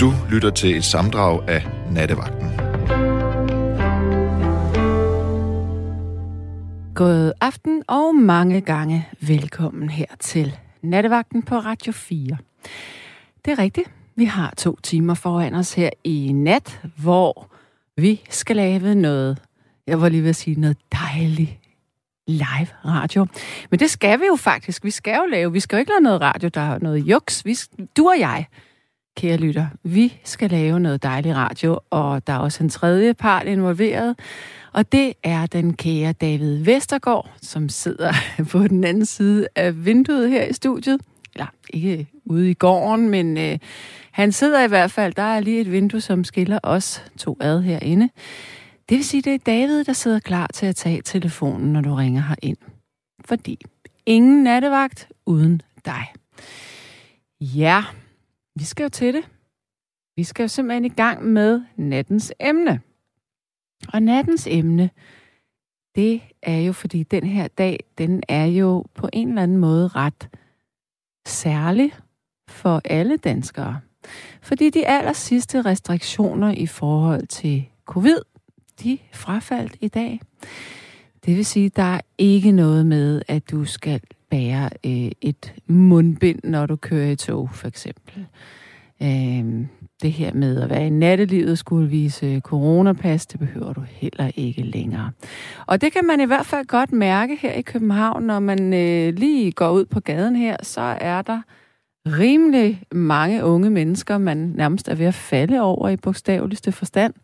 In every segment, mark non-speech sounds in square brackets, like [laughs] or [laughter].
Du lytter til et samdrag af Nattevagten. God aften og mange gange velkommen her til Nattevagten på Radio 4. Det er rigtigt. Vi har to timer foran os her i nat, hvor vi skal lave noget, jeg var lige ved at sige noget dejligt live radio. Men det skal vi jo faktisk. Vi skal jo lave. Vi skal jo ikke lave noget radio, der er noget juks. Vi, du og jeg, kære lytter, vi skal lave noget dejligt radio, og der er også en tredje part involveret, og det er den kære David Vestergaard, som sidder [laughs] på den anden side af vinduet her i studiet. Eller ikke ude i gården, men øh, han sidder i hvert fald. Der er lige et vindue, som skiller os to ad herinde. Det vil sige, det er David, der sidder klar til at tage telefonen, når du ringer her ind. Fordi ingen nattevagt uden dig. Ja, vi skal jo til det. Vi skal jo simpelthen i gang med nattens emne. Og nattens emne, det er jo, fordi den her dag, den er jo på en eller anden måde ret særlig for alle danskere. Fordi de aller sidste restriktioner i forhold til covid, de frafaldt i dag. Det vil sige, der er ikke noget med, at du skal bære øh, et mundbind, når du kører i tog, for eksempel. Øh, det her med at være i nattelivet skulle vise coronapas, det behøver du heller ikke længere. Og det kan man i hvert fald godt mærke her i København, når man øh, lige går ud på gaden her, så er der rimelig mange unge mennesker, man nærmest er ved at falde over i bogstaveligste forstand.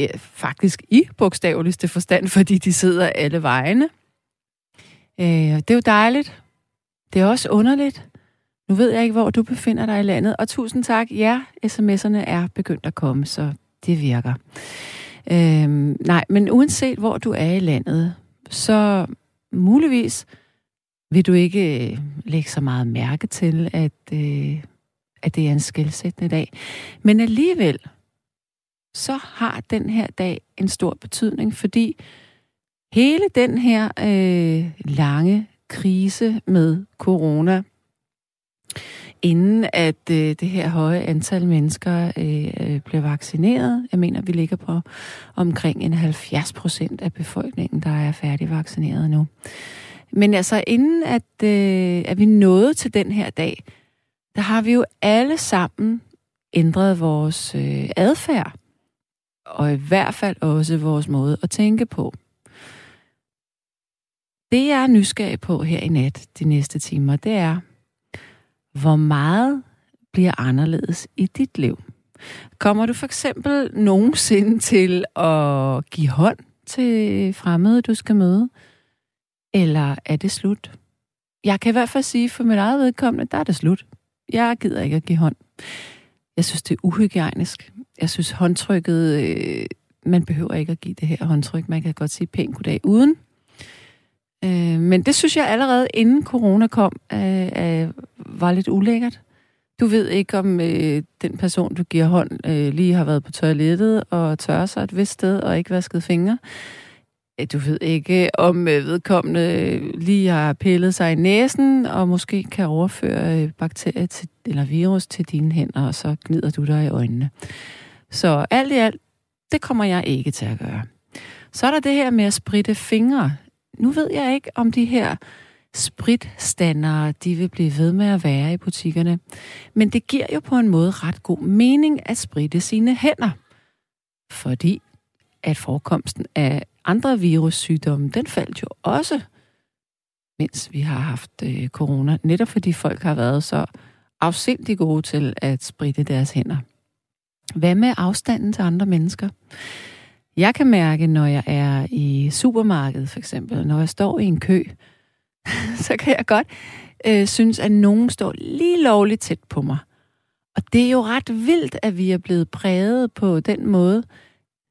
Øh, faktisk i bogstaveligste forstand, fordi de sidder alle vejene. Øh, det er jo dejligt. Det er også underligt. Nu ved jeg ikke, hvor du befinder dig i landet. Og tusind tak. Ja, sms'erne er begyndt at komme, så det virker. Øhm, nej, men uanset hvor du er i landet, så muligvis vil du ikke øh, lægge så meget mærke til, at, øh, at det er en skældsættende dag. Men alligevel, så har den her dag en stor betydning, fordi hele den her øh, lange krise med corona inden at øh, det her høje antal mennesker øh, øh blev vaccineret. Jeg mener, vi ligger på omkring en 70 procent af befolkningen, der er færdigvaccineret nu. Men altså, inden at, øh, at vi nåede til den her dag, der har vi jo alle sammen ændret vores øh, adfærd. Og i hvert fald også vores måde at tænke på. Det, jeg er nysgerrig på her i nat, de næste timer, det er, hvor meget bliver anderledes i dit liv? Kommer du for eksempel nogensinde til at give hånd til fremmede, du skal møde? Eller er det slut? Jeg kan i hvert fald sige, for mit eget vedkommende, der er det slut. Jeg gider ikke at give hånd. Jeg synes, det er uhygiejnisk. Jeg synes, håndtrykket... Øh, man behøver ikke at give det her håndtryk. Man kan godt sige pænt goddag uden. Øh, men det synes jeg allerede inden corona kom, øh, øh, var lidt ulækkert. Du ved ikke, om øh, den person, du giver hånd, øh, lige har været på toilettet og tørret sig et vist sted og ikke vasket fingre. Øh, du ved ikke, om øh, vedkommende lige har pillet sig i næsen og måske kan overføre øh, bakterier til, eller virus til dine hænder, og så gnider du dig i øjnene. Så alt i alt, det kommer jeg ikke til at gøre. Så er der det her med at spritte fingre nu ved jeg ikke, om de her spritstandere, de vil blive ved med at være i butikkerne. Men det giver jo på en måde ret god mening at spritte sine hænder. Fordi at forekomsten af andre virussygdomme, den faldt jo også, mens vi har haft øh, corona. Netop fordi folk har været så afsindig gode til at spritte deres hænder. Hvad med afstanden til andre mennesker? Jeg kan mærke, når jeg er i supermarkedet for eksempel, når jeg står i en kø, [laughs] så kan jeg godt øh, synes, at nogen står lige lovligt tæt på mig. Og det er jo ret vildt, at vi er blevet præget på den måde.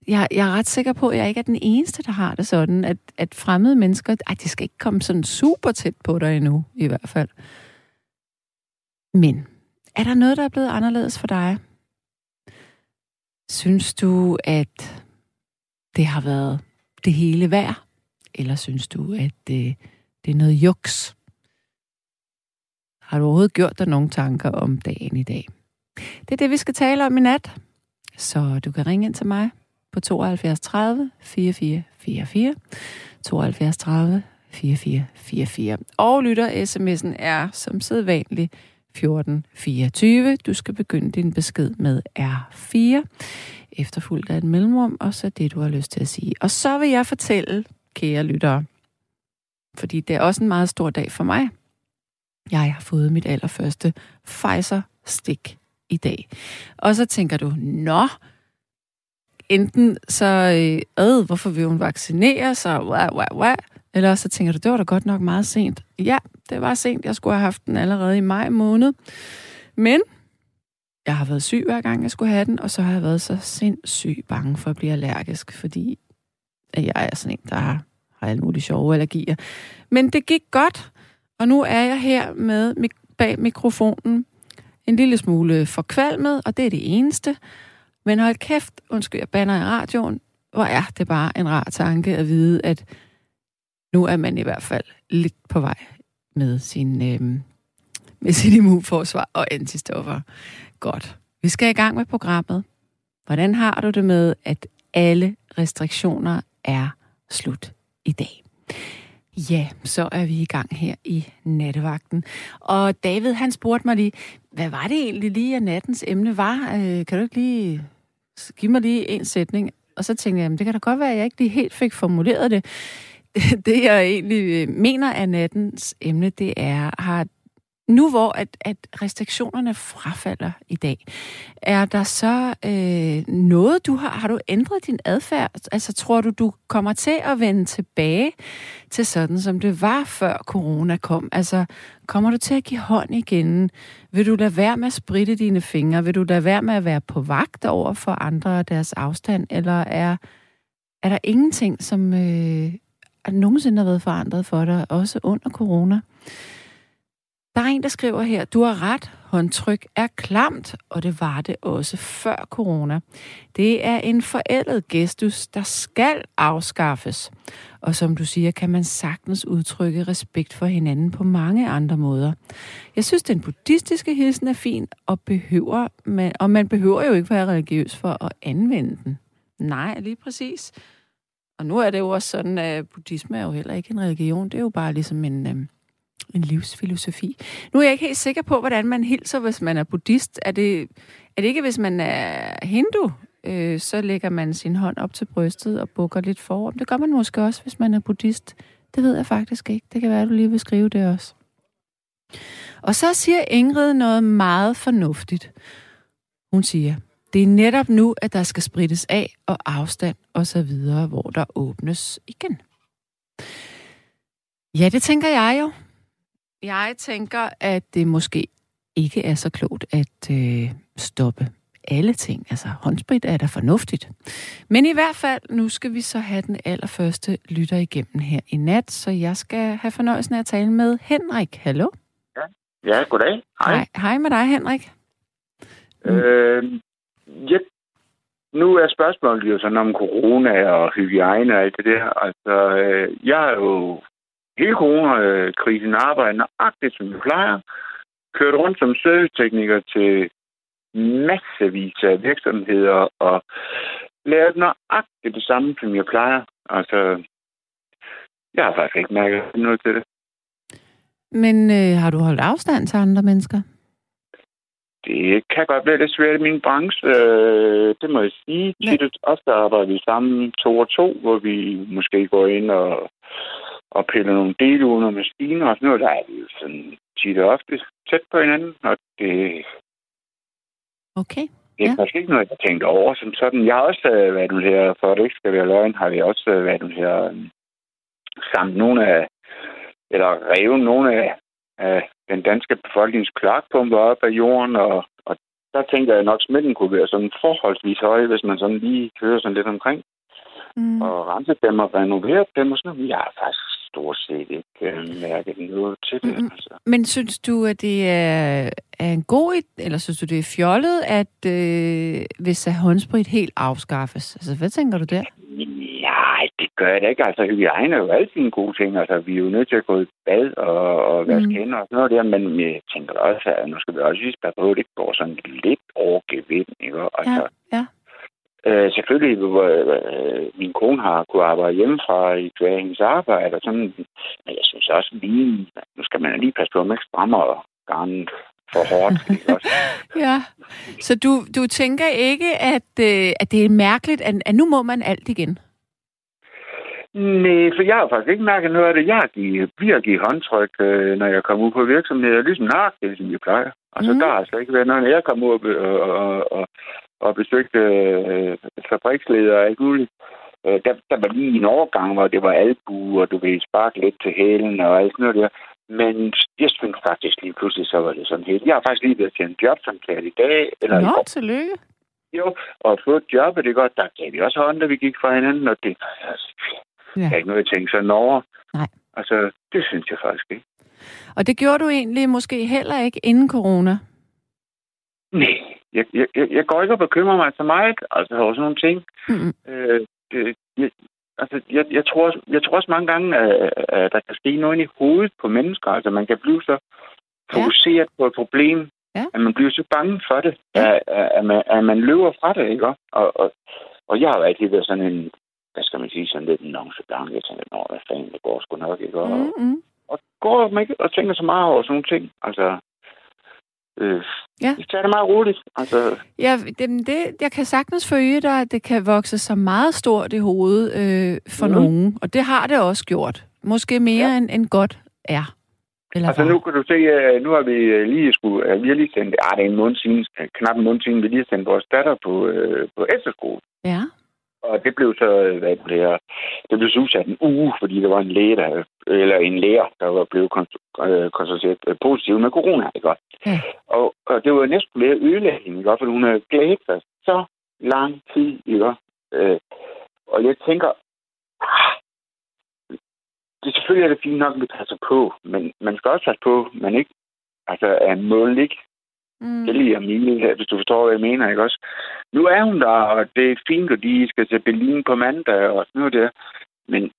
Jeg, jeg er ret sikker på, at jeg ikke er den eneste, der har det sådan, at, at fremmede mennesker, ej, de skal ikke komme sådan super tæt på dig endnu, i hvert fald. Men er der noget, der er blevet anderledes for dig? Synes du, at det har været det hele værd? Eller synes du, at det, det er noget juks? Har du overhovedet gjort dig nogle tanker om dagen i dag? Det er det, vi skal tale om i nat. Så du kan ringe ind til mig på 72 30 44 44. 72 30 4444. Og lytter, sms'en er som sædvanligt 1424. Du skal begynde din besked med R4, efterfulgt af et mellemrum, og så det, du har lyst til at sige. Og så vil jeg fortælle, kære lyttere, fordi det er også en meget stor dag for mig. Jeg har fået mit allerførste Pfizer-stik i dag. Og så tænker du, nå, enten så, øh, hvorfor vil hun vaccinere sig, wah, wah, wah eller så tænker du, det var da godt nok meget sent. Ja, det var sent. Jeg skulle have haft den allerede i maj måned. Men jeg har været syg hver gang, jeg skulle have den, og så har jeg været så sindssygt bange for at blive allergisk, fordi jeg er sådan en, der har, har alle mulige sjove allergier. Men det gik godt, og nu er jeg her med bag mikrofonen en lille smule forkvalmet, og det er det eneste. Men hold kæft, undskyld, jeg banner i radioen, hvor er det bare en rar tanke at vide, at nu er man i hvert fald lidt på vej med sin, øh, med sin immunforsvar og antistoffer. Godt. Vi skal i gang med programmet. Hvordan har du det med, at alle restriktioner er slut i dag? Ja, så er vi i gang her i nattevagten. Og David, han spurgte mig lige, hvad var det egentlig lige, at nattens emne var? Øh, kan du ikke lige give mig lige en sætning? Og så tænkte jeg, jamen, det kan da godt være, at jeg ikke lige helt fik formuleret det. [laughs] Det, jeg egentlig øh, mener af nattens emne, det er, har nu hvor at, at restriktionerne frafalder i dag, er der så øh, noget, du har, har du ændret din adfærd? Altså tror du, du kommer til at vende tilbage til sådan, som det var før corona kom? Altså kommer du til at give hånd igen? Vil du lade være med at spritte dine fingre? Vil du lade være med at være på vagt over for andre og deres afstand? Eller er, er der ingenting, som øh, er nogensinde har været forandret for dig, også under corona? Der er en, der skriver her, du har ret, håndtryk er klamt, og det var det også før corona. Det er en forældet gestus, der skal afskaffes. Og som du siger, kan man sagtens udtrykke respekt for hinanden på mange andre måder. Jeg synes, den buddhistiske hilsen er fin, og, behøver man, og man behøver jo ikke være religiøs for at anvende den. Nej, lige præcis. Og nu er det jo også sådan, at buddhisme er jo heller ikke en religion. Det er jo bare ligesom en, øhm, en livsfilosofi. Nu er jeg ikke helt sikker på, hvordan man hilser, hvis man er buddhist. Er det, er det ikke, hvis man er hindu, øh, så lægger man sin hånd op til brystet og bukker lidt for. Det gør man måske også, hvis man er buddhist. Det ved jeg faktisk ikke. Det kan være, at du lige vil skrive det også. Og så siger Ingrid noget meget fornuftigt. Hun siger, det er netop nu, at der skal sprittes af og afstand og så videre, hvor der åbnes igen. Ja, det tænker jeg jo. Jeg tænker, at det måske ikke er så klogt at øh, stoppe alle ting. Altså håndsprit er da fornuftigt. Men i hvert fald, nu skal vi så have den allerførste lytter igennem her i nat, så jeg skal have fornøjelsen af at tale med Henrik. Hallo? Ja, ja goddag. Hej. Hej, hej med dig, Henrik. Øh, ja, nu er spørgsmålet jo sådan om corona og hygiejne og alt det der. Altså, øh, jeg er jo hele coronakrisen arbejder nøjagtigt, som jeg plejer. Kørt rundt som servicetekniker til massevis af virksomheder og lavet nøjagtigt det samme, som jeg plejer. Altså, jeg har faktisk ikke mærket noget til det. Men øh, har du holdt afstand til andre mennesker? Det kan godt være lidt svært i min branche. Øh, det må jeg sige. Tit ofte arbejder vi sammen to og to, hvor vi måske går ind og og pille nogle dele under maskiner og sådan noget, der er vi jo sådan tit og ofte tæt på hinanden, og det... Okay. Det er ja. faktisk ikke noget, jeg tænkte over som sådan. Jeg har også uh, været nu her, for at det ikke skal være løgn, har jeg også uh, været nu her um, samt nogle af, eller revet nogle af, af den danske befolkningens kloakpumper op af jorden, og, og der tænker jeg nok, at smitten kunne være sådan forholdsvis høj, hvis man sådan lige kører sådan lidt omkring. Mm. Og rense dem og renovere dem og sådan noget. Jeg har faktisk stort set ikke øh, mærket noget til det. Mm. Altså. Men synes du, at det er, er en god eller synes du, det er fjollet, at øh, hvis håndsprit helt afskaffes? Altså, hvad tænker du der? Nej, det gør jeg da ikke. Altså, hygiejne er jo altid en god ting. Altså, vi er jo nødt til at gå i bad og, og vaske mm. hænder og sådan noget der, men jeg tænker også, at nu skal vi også lige på, at det går sådan lidt over gevind, ikke? Altså, ja, ja. Øh, selvfølgelig, øh, min kone har kunnet arbejde hjemmefra i hver hendes arbejde, og sådan, men jeg synes også lige, nu skal man lige passe på, at man ikke strammer garnet for hårdt. [laughs] Ja, så du, du tænker ikke, at, øh, at det er mærkeligt, at, at nu må man alt igen? Nej, for jeg har faktisk ikke mærket noget af det. Jeg har givet, håndtryk, øh, når jeg kommer ud på virksomheder, ligesom det ligesom jeg plejer. Altså, mm. der har altså ikke været noget, når jeg kommer ud og, og, og, og besøgte øh, fabriksledere og alt muligt. Øh, der, der var lige en overgang, hvor det var albu, og du ville sparke lidt til hælen og alt sådan noget der. Men jeg synes faktisk lige pludselig, så var det sådan helt. Jeg har faktisk lige været til en jobsamtale i dag. Eller Nå, i tillykke. Jo, og få et job, det er godt. Der gav vi også hånd, da vi gik fra hinanden, og det altså, ja. er ikke noget, jeg tænker sådan over. Nej. Altså, det synes jeg faktisk ikke. Og det gjorde du egentlig måske heller ikke inden corona? Nej, jeg, jeg, jeg går ikke og bekymrer mig så meget, altså over sådan nogle ting. Mm-hmm. Øh, det, jeg, altså, jeg, jeg, tror, jeg tror også mange gange, at, at der kan ske noget i hovedet på mennesker. Altså, man kan blive så fokuseret ja. på et problem, ja. at man bliver så bange for det, ja. at, at, man, at man løber fra det, ikke? Og, og, og jeg har jo altid været sådan en, hvad skal man sige, sådan lidt en nonchalant. Jeg tænker, nå, hvad fanden, det går sgu nok, ikke? Og, mm-hmm. og går man ikke og tænker så meget over sådan nogle ting. Altså, Øh, ja. Tager det meget roligt. Altså. Ja, det, det, jeg kan sagtens følge dig, at det kan vokse så meget stort i hovedet øh, for mm. nogen. Og det har det også gjort. Måske mere ja. end, end godt er. Eller altså nu kan du se, uh, nu har vi øh, lige skulle, uh, vi har lige sendt, ah, det er en måned siden, knap en måned siden, vi lige sendt vores datter på, uh, på efterskole. Ja. Og det blev så, hvad det blev, det blev så udsat en uge, fordi der var en læge, der, eller en læger, der var blevet øh, konstateret øh, positiv med corona, ikke Ja. Og, og det var næsten blevet ødelægge hende, ikke For hun havde glædet sig så lang tid, ikke øh, Og jeg tænker, ah, det selvfølgelig er det fint nok, at vi passer på, men man skal også passe på, man ikke altså, er mål ikke Mm. Det lige Emilie, hvis du forstår, hvad jeg mener, ikke også? Nu er hun der, og det er fint, at de skal til Berlin på mandag og sådan noget der. Men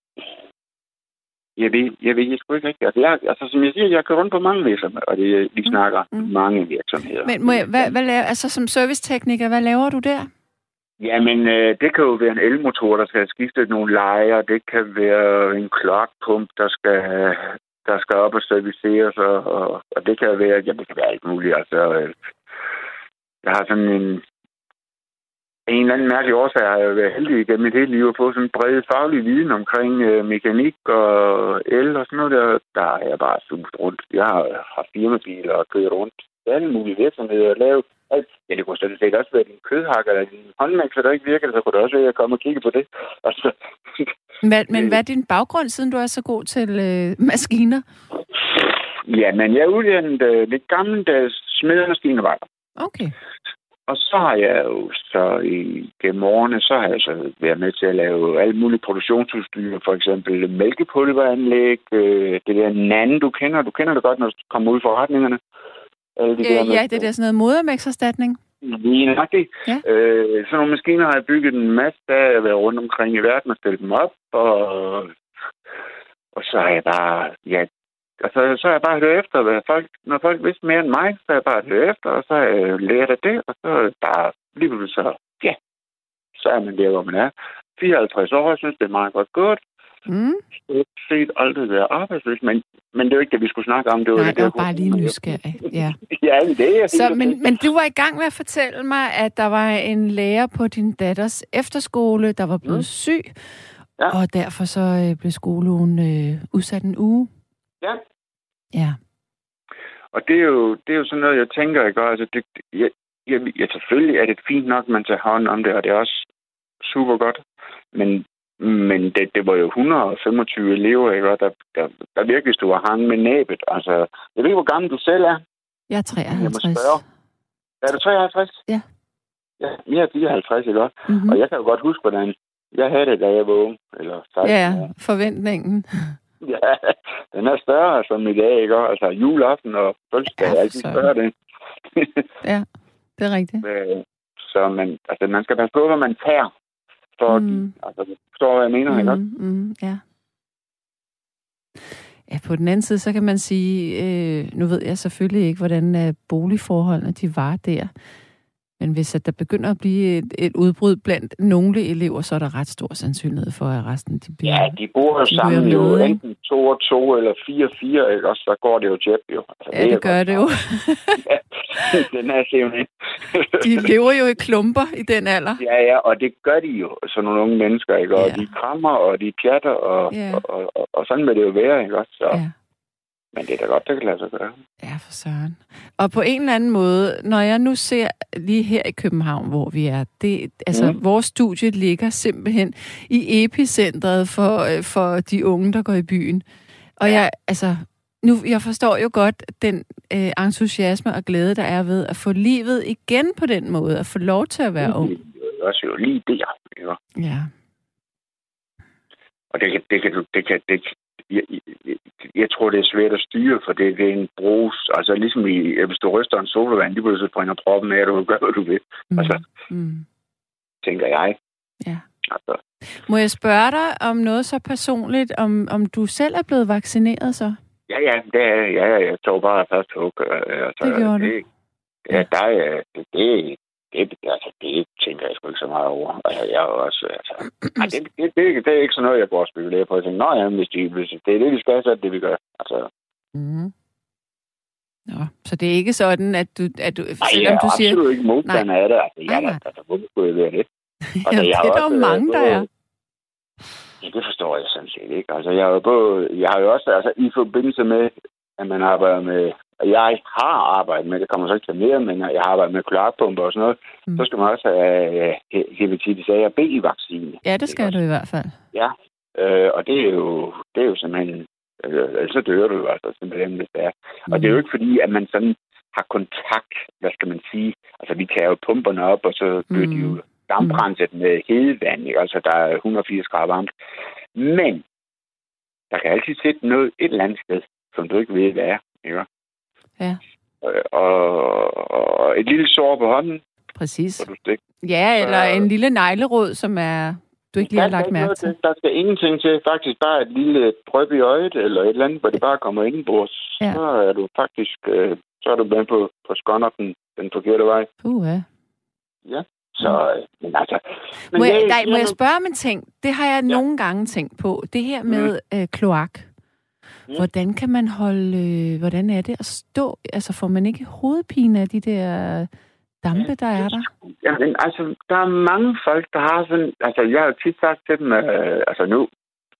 jeg ved, jeg ved jeg sgu ikke rigtigt. Altså, jeg, altså, som jeg siger, jeg kan rundt på mange virksomheder, og det, vi mm. snakker mm. mange virksomheder. Men må jeg, hvad, hvad laver, altså, som servicetekniker, hvad laver du der? Jamen, øh, det kan jo være en elmotor, der skal skifte nogle lejer. Det kan være en klokpump, der skal der skal op og serviceres, og, og, og det kan være, at det kan være alt muligt. Altså, øh, jeg har sådan en, en eller anden mærkelig årsag har jeg været heldig igennem mit hele liv at få sådan en bred faglig viden omkring øh, mekanik og el og sådan noget der. Der er jeg bare suget rundt. Jeg har haft firmabiler og kørt rundt alle mulige virksomheder og lavet alt. Ja, det kunne sådan set også være din kødhakker eller din håndmækser, der ikke virker, så kunne det også være, at jeg komme og kigge på det. [laughs] Altså, men, men hvad er din baggrund, siden du er så god til øh, maskiner? Ja, men jeg er uddannet øh, lidt gammeldags smedemaskinearbejder. Okay. Og så har jeg jo så i gennem årene, så har jeg så været med til at lave alle mulige produktionsudstyr, for eksempel mælkepulveranlæg, øh, det der nande, du kender, du kender det godt, når du kommer ud i forretningerne. Alle de øh, der ja, det er sådan noget modermækserstatning. Lige nøjagtigt. Ja. Øh, sådan nogle maskiner har jeg bygget en masse af. Jeg har været rundt omkring i verden og stillet dem op. Og, og så har jeg bare... Ja, altså, så har jeg bare hørt efter, hvad folk, når folk vidste mere end mig, så har jeg bare hørt efter, og så har jeg lært af det, og så er det bare lige pludselig så, ja, så er man der, hvor man er. 54 år, jeg synes, det er meget godt gået. Mm. Jeg har set aldrig være arbejdsløs, men, men det er jo ikke det, vi skulle snakke om. Det var Nej, det, det var bare lige nysgerrig. Ja, [laughs] ja det er Så, men, men du var i gang med at fortælle mig, at der var en lærer på din datters efterskole, der var blevet mm. syg, ja. og derfor så øh, blev skolen øh, udsat en uge. Ja. Ja. Og det er jo, det er jo sådan noget, jeg tænker, ikke? Altså, det, jeg, jeg, jeg, selvfølgelig er det fint nok, man tager hånd om det, og det er også super godt. Men men det, det var jo 125 elever, ikke? der, der, der virkelig stod og hang med næbet. Altså, jeg ved ikke, hvor gammel du selv er. Jeg er 53. Jeg Er du 53? Ja. Ja, jeg er 54, ikke også? Mm-hmm. Og jeg kan jo godt huske, hvordan jeg havde det, da jeg var ung. Eller 16 ja, år. forventningen. [laughs] ja, den er større som i dag, ikke? Altså juleaften og fødselsdag ja, er altid større, den. ja, det er rigtigt. [laughs] Så man, altså, man skal passe på, hvad man tager. For mm. de, altså, forstår hvad jeg mener, mm, ikke mm, ja. Ja, på den anden side, så kan man sige, øh, nu ved jeg selvfølgelig ikke, hvordan øh, boligforholdene de var der. Men hvis at der begynder at blive et, et udbrud blandt nogle elever, så er der ret stor sandsynlighed for, at resten de bliver Ja, de bor jo sammen jo med, enten to og to eller fire og fire, ikke? Og så går det jo tjep jo. Altså, ja, det, det gør det jo. [laughs] ja, den er simpelthen. de lever jo i klumper i den alder. Ja, ja, og det gør de jo, sådan nogle unge mennesker, ikke? Og ja. de krammer, og de pjatter, og, ja. og, og, og, og sådan vil det jo være, ikke også? Så. Ja. Men det er da godt, det kan lade sig gøre. Ja, for søren. Og på en eller anden måde, når jeg nu ser lige her i København, hvor vi er, det, altså mm. vores studie ligger simpelthen i epicentret for, øh, for de unge, der går i byen. Og jeg, altså, nu, jeg forstår jo godt den øh, entusiasme og glæde, der er ved at få livet igen på den måde, at få lov til at være mm. ung. Det er også jo lige der. Ja. ja. Og det kan, det kan, det kan, det, jeg, jeg, jeg tror, det er svært at styre, for det, det er en brus. Altså ligesom i, hvis du ryster en sodavand, lige så springer proppen af, og du gør, hvad du vil. Mm. Altså, mm. tænker jeg. Ja. Altså. Må jeg spørge dig om noget så personligt, om, om du selv er blevet vaccineret så? Ja, ja, det er, ja, jeg tog bare først hug. Altså, det gjorde det, du? Ja, der er, det, det, det, altså, det tænker jeg sgu ikke så meget over. Og jeg, er også, altså, [clears throat] nej, det, det, det, det, er ikke sådan noget, jeg går og spekulerer på. Jeg tænker, nej, hvis, de, hvis det er det, vi skal, så er det det, vi gør. Altså, mm. Nå, så det er ikke sådan, at du... At du nej, selvom jeg er du siger... absolut ikke modstander af det. Altså, jeg, nej, nej. Altså, hvorfor skulle jeg være det? [laughs] Altså, ja, jeg det er der jo mange, der er. Ja, det forstår jeg sådan set ikke. Altså, jeg har jo, både, jeg har jo også, altså, i forbindelse med, at man arbejder med jeg har arbejdet med, det kommer så ikke til mere, men jeg har arbejdet med kloakpumper og sådan noget, mm. så skal man også have uh, hepatitis A og B-vaccine. Ja, det skal du i hvert fald. Ja, øh, og det er jo, det er jo simpelthen, øh, ellers så dør du altså simpelthen, hvis det er. Mm. Og det er jo mm. ikke fordi, at man sådan har kontakt, hvad skal man sige, altså vi kan jo pumperne op, og så bliver mm. de jo mm. damprenset mm. med hedevand, ikke? altså der er 180 grader varmt. Men der kan altid sætte noget et eller andet sted, som du ikke ved, hvad er. Ikke? Ja. Øh, og, og et lille sår på hånden. Præcis. Ja, eller øh, en lille neglerod, som er du ikke lige har lagt mærke til. Der skal ingenting til. Faktisk bare et lille drøb i øjet, eller et eller andet, hvor det bare kommer indenbords. Ja. Så er du faktisk, øh, så er du blandt på, på skånder den, den forkerte vej. Uh, ja. Ja. Så, øh, men altså... Men må, jeg, jeg, nej, må jeg spørge om en ting? Det har jeg ja. nogle gange tænkt på. Det her med mm. øh, kloak. Mm. Hvordan kan man holde... Øh, hvordan er det at stå? Altså, får man ikke hovedpine af de der dampe, der er der? Ja, men altså, der er mange folk, der har sådan... Altså, jeg har jo tit sagt til dem... Øh, altså, nu...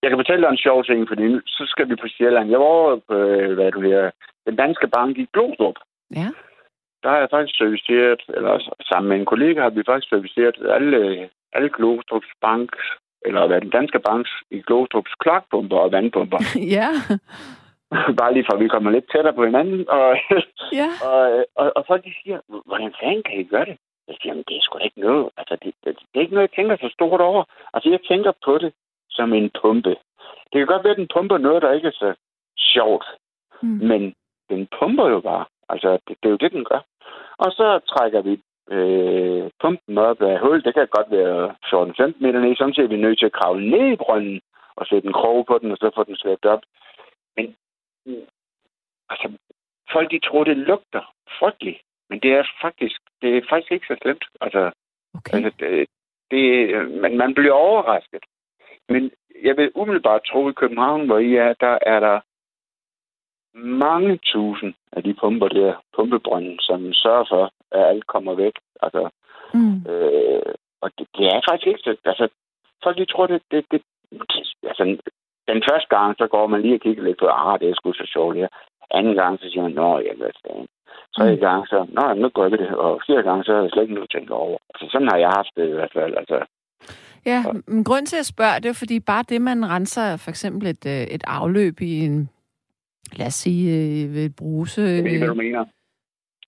Jeg kan fortælle dig en sjov ting, fordi nu, så skal vi på Sjælland. Jeg var over på, øh, hvad du her, den danske bank i Glostrup. Ja. Der har jeg faktisk serviceret, eller sammen med en kollega har vi faktisk serviceret alle, alle Glostrups bank eller hvad den danske banks i Glostrups klokpumper og vandpumper. [laughs] ja. Bare lige for, at vi kommer lidt tættere på hinanden. Og, ja. [laughs] og, og, og folk de siger, hvordan fanden kan I gøre det? Jeg siger, det er sgu da ikke noget. Altså, det, det, det, er ikke noget, jeg tænker så stort over. Altså, jeg tænker på det som en pumpe. Det kan godt være, at den pumper noget, der ikke er så sjovt. Mm. Men den pumper jo bare. Altså, det, det er jo det, den gør. Og så trækker vi øh, pumpen op af hul. Det kan godt være 14-15 meter ned. Samtidig er vi nødt til at kravle ned i brønden og sætte en krog på den, og så få den slæbt op. Men altså, folk de tror, det lugter frygteligt. Men det er faktisk, det er faktisk ikke så slemt. Altså, okay. altså det, det, man, man bliver overrasket. Men jeg vil umiddelbart tro, i København, hvor I er, der er der mange tusind af de pumper der, pumpebrønden, som sørger for, at alt kommer væk. Altså, mm. øh, og det, det, er faktisk ikke så... Altså, folk de tror, det, det, det, altså, den første gang, så går man lige og kigger lidt på, ah, det er sgu så sjovt her. Anden gang, så siger man, nå, jeg vil sige. Tredje mm. gang, så, nå, nu gør vi det. Og fire gange, så er jeg slet ikke noget at tænke over. Altså, sådan har jeg haft det i hvert fald. Altså, Ja, men grund til at spørge, det er fordi bare det, man renser for eksempel et, øh, et afløb i en lad os sige, øh, ved bruse... Jeg ved, hvad du mener.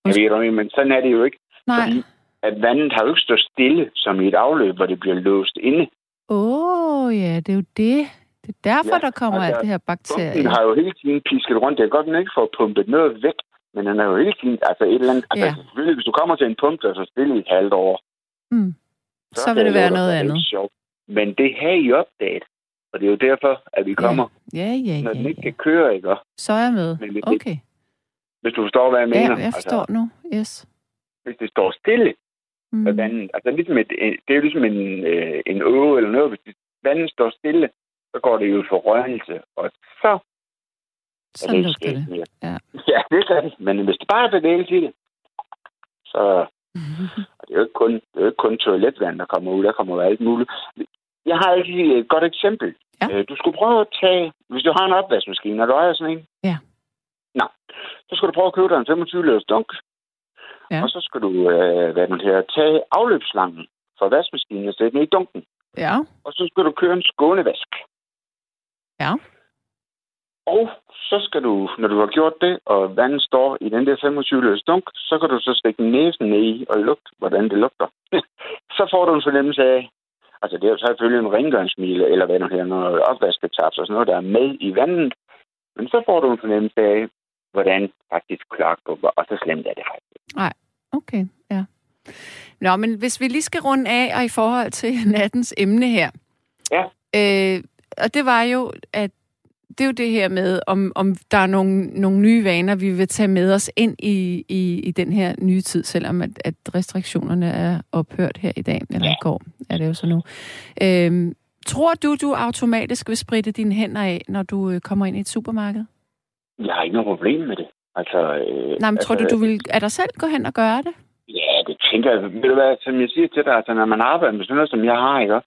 Jeg ved, hvad du mener, men sådan er det jo ikke. Nej. Fordi at vandet har jo ikke stået stille som i et afløb, hvor det bliver låst inde. Åh, oh, ja, det er jo det. Det er derfor, ja, der kommer altså, alt det her bakterier. Den har jo hele tiden pisket rundt. Det er godt, den ikke får pumpet noget væk, men den er jo hele tiden, altså et eller andet, altså, ja. altså selvfølgelig, hvis du kommer til en pump, der er så stille i et halvt år, mm. så, så vil det være noget andet. Sjovt. Men det har I opdaget. Og det er jo derfor, at vi kommer, Ja, ja, ja. når den ja, ikke ja. kan køre, ikke? Så er jeg med. Hvis, Okay. hvis du forstår, hvad jeg Ja, mener. jeg forstår Altså, nu. Yes. hvis det står stille, Mm. med vandet. Altså ligesom et, det er jo ligesom en, øh, en åge eller noget. Hvis det, vandet står stille, så går det jo for rørelse. Og så Så det lugter det. mere. Ja. Ja, det er det. Men hvis det bare er bevægelse i det, så [laughs] og det er jo ikke kun, det er jo ikke kun toiletvand, der kommer ud. Der kommer jo alt muligt. Jeg har altid et godt eksempel. Ja. Øh, Du skulle prøve at tage, hvis du har en opvaskemaskine, og du ejer sådan en. Ja. Nå, så skal du prøve at købe dig en 25 liters dunk. Ja. Og så skal du, øh, hvad man her, tage afløbsslangen fra vaskemaskinen og sætte den i dunken. Ja. Og så skal du køre en skånevask. Ja. Og så skal du, når du har gjort det, og vandet står i den der 25 liters dunk, så kan du så stikke næsen ned i og lugte, hvordan det lugter. [laughs] så får du en fornemmelse af, altså det er jo selvfølgelig en rengøringsmile, eller hvad nu her, noget opvasketaps og sådan noget, der er med i vandet. Men så får du en fornemmelse af, hvordan faktisk kloak går, og så slemt er det faktisk. Okay, ja. Nå, men hvis vi lige skal runde af, og i forhold til [laughs] nattens emne her. Ja. Øh, og det var jo, at det er jo det her med, om, om der er nogle, nogle nye vaner, vi vil tage med os ind i, i, i den her nye tid, selvom at, at restriktionerne er ophørt her i dag, eller Ja. i går er det jo så nu. Øh, tror du, du automatisk vil spritte dine hænder af, når du øh, kommer ind i et supermarked? Jeg har ikke noget problem med det. Altså, øh, Nej, men tror altså, du, du vil af dig selv gå hen og gøre det? Ja, det tænker jeg. Ved du hvad, som jeg siger til dig, altså når man arbejder med sådan noget, som jeg har, ikke,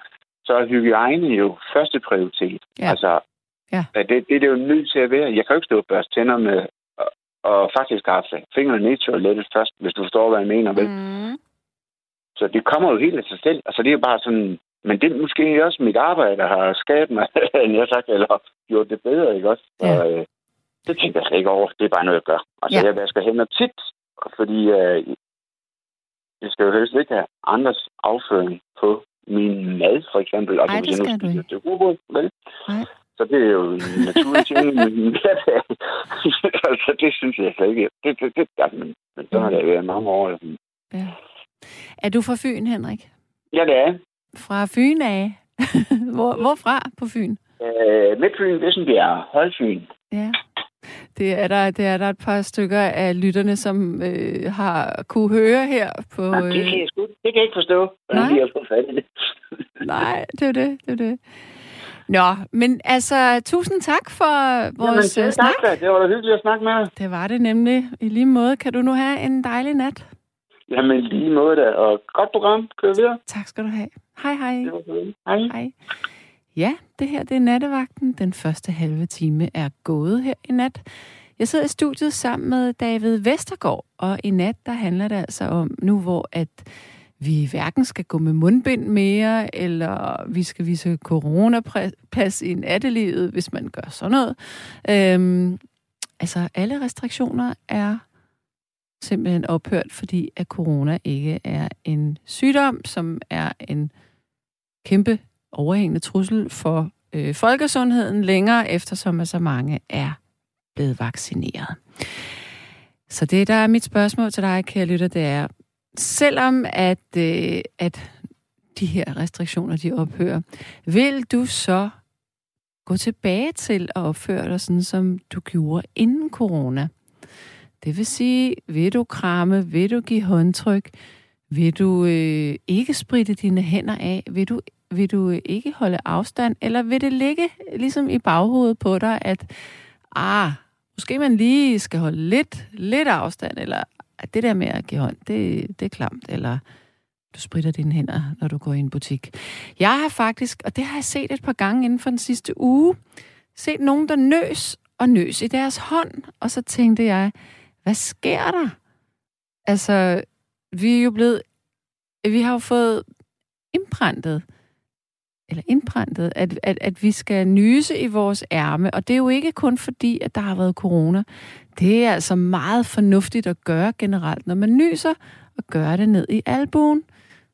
så er hygiejne jo første prioritet. Ja. Altså, Ja. det, det er det jo nødt til at være. Jeg kan jo ikke stå og børste tænder med, og, og faktisk have fingrene ned i toilettet først, hvis du forstår, hvad jeg mener. Vel? Mm. Så det kommer jo helt af sig selv. Altså, det er jo bare sådan... Men det er måske også mit arbejde, der har skabt mig, [laughs] end jeg sagt, eller gjort det bedre, ikke også? Så, Ja. øh, det tænker jeg slet ikke over. Det er bare noget, jeg gør. Altså, Ja. jeg vasker hænder tit, fordi øh, jeg skal jo helst ikke have andres afføring på min mad, for eksempel. Altså, Ej, hvis det jeg nu skal du spiser ikke. til rugbrød, vel? Nej. Så det er jo en naturlig ting i min hverdag. altså, det synes jeg slet ikke. Det, det, det, altså, men, men så har det været mange år. Ja. Er du fra Fyn, Henrik? Ja, det er. Fra Fyn af? [laughs] Hvor, hvorfra på Fyn? Øh, Midtfyn, Vissenbjerg, Højfyn. Ja. Det er, der, det er der et par stykker af lytterne, som øh, har kunne høre her på... Øh... Det, kan jeg sgu, det kan jeg ikke forstå, hvordan Nej. de har fået fat i det. Nej, det er det, det er det. Nå, men altså, tusind tak for vores Jamen, Jamen, tak, snak. da. Det var da hyggeligt at snakke med. Det var det nemlig. I lige måde. Kan du nu have en dejlig nat? Jamen, lige måde da. Og godt program. Kør videre. Tak skal du have. Hej, hej. Det var. Hej. Ja, det her det er nattevagten. Den første halve time er gået her i nat. Jeg sidder i studiet sammen med David Vestergaard, og i nat der handler det altså om nu, hvor at vi hverken skal gå med mundbind mere, eller vi skal vise coronapas i nattelivet, hvis man gør sådan noget. Øhm, altså, alle restriktioner er simpelthen ophørt, fordi at corona ikke er en sygdom, som er en kæmpe overhængende trussel for øh, folkesundheden længere, eftersom at så mange er blevet vaccineret. Så det, der er mit spørgsmål til dig, kære lytter, det er, selvom at, øh, at de her restriktioner, de ophører, vil du så gå tilbage til at opføre dig sådan, som du gjorde inden corona? Det vil sige, vil du kramme, vil du give håndtryk, vil du øh, ikke spritte dine hænder af, vil du vil du øh, ikke holde afstand, eller vil det ligge ligesom i baghovedet på dig, at ah, måske man lige skal holde lidt, lidt afstand, eller at det der med at give hånd, det, det er klamt, eller du spritter dine hænder, når du går i en butik. Jeg har faktisk, og det har jeg set et par gange inden for den sidste uge, set nogen, der nøs og nøs i deres hånd, og så tænkte jeg, hvad sker der? Altså, vi er jo blevet, vi har jo fået indprintet, eller indprintet, at, at, at vi skal nyse i vores ærme. Og det er jo ikke kun fordi, at der har været corona. Det er altså meget fornuftigt at gøre generelt, når man nyser, og gøre det ned i albuen.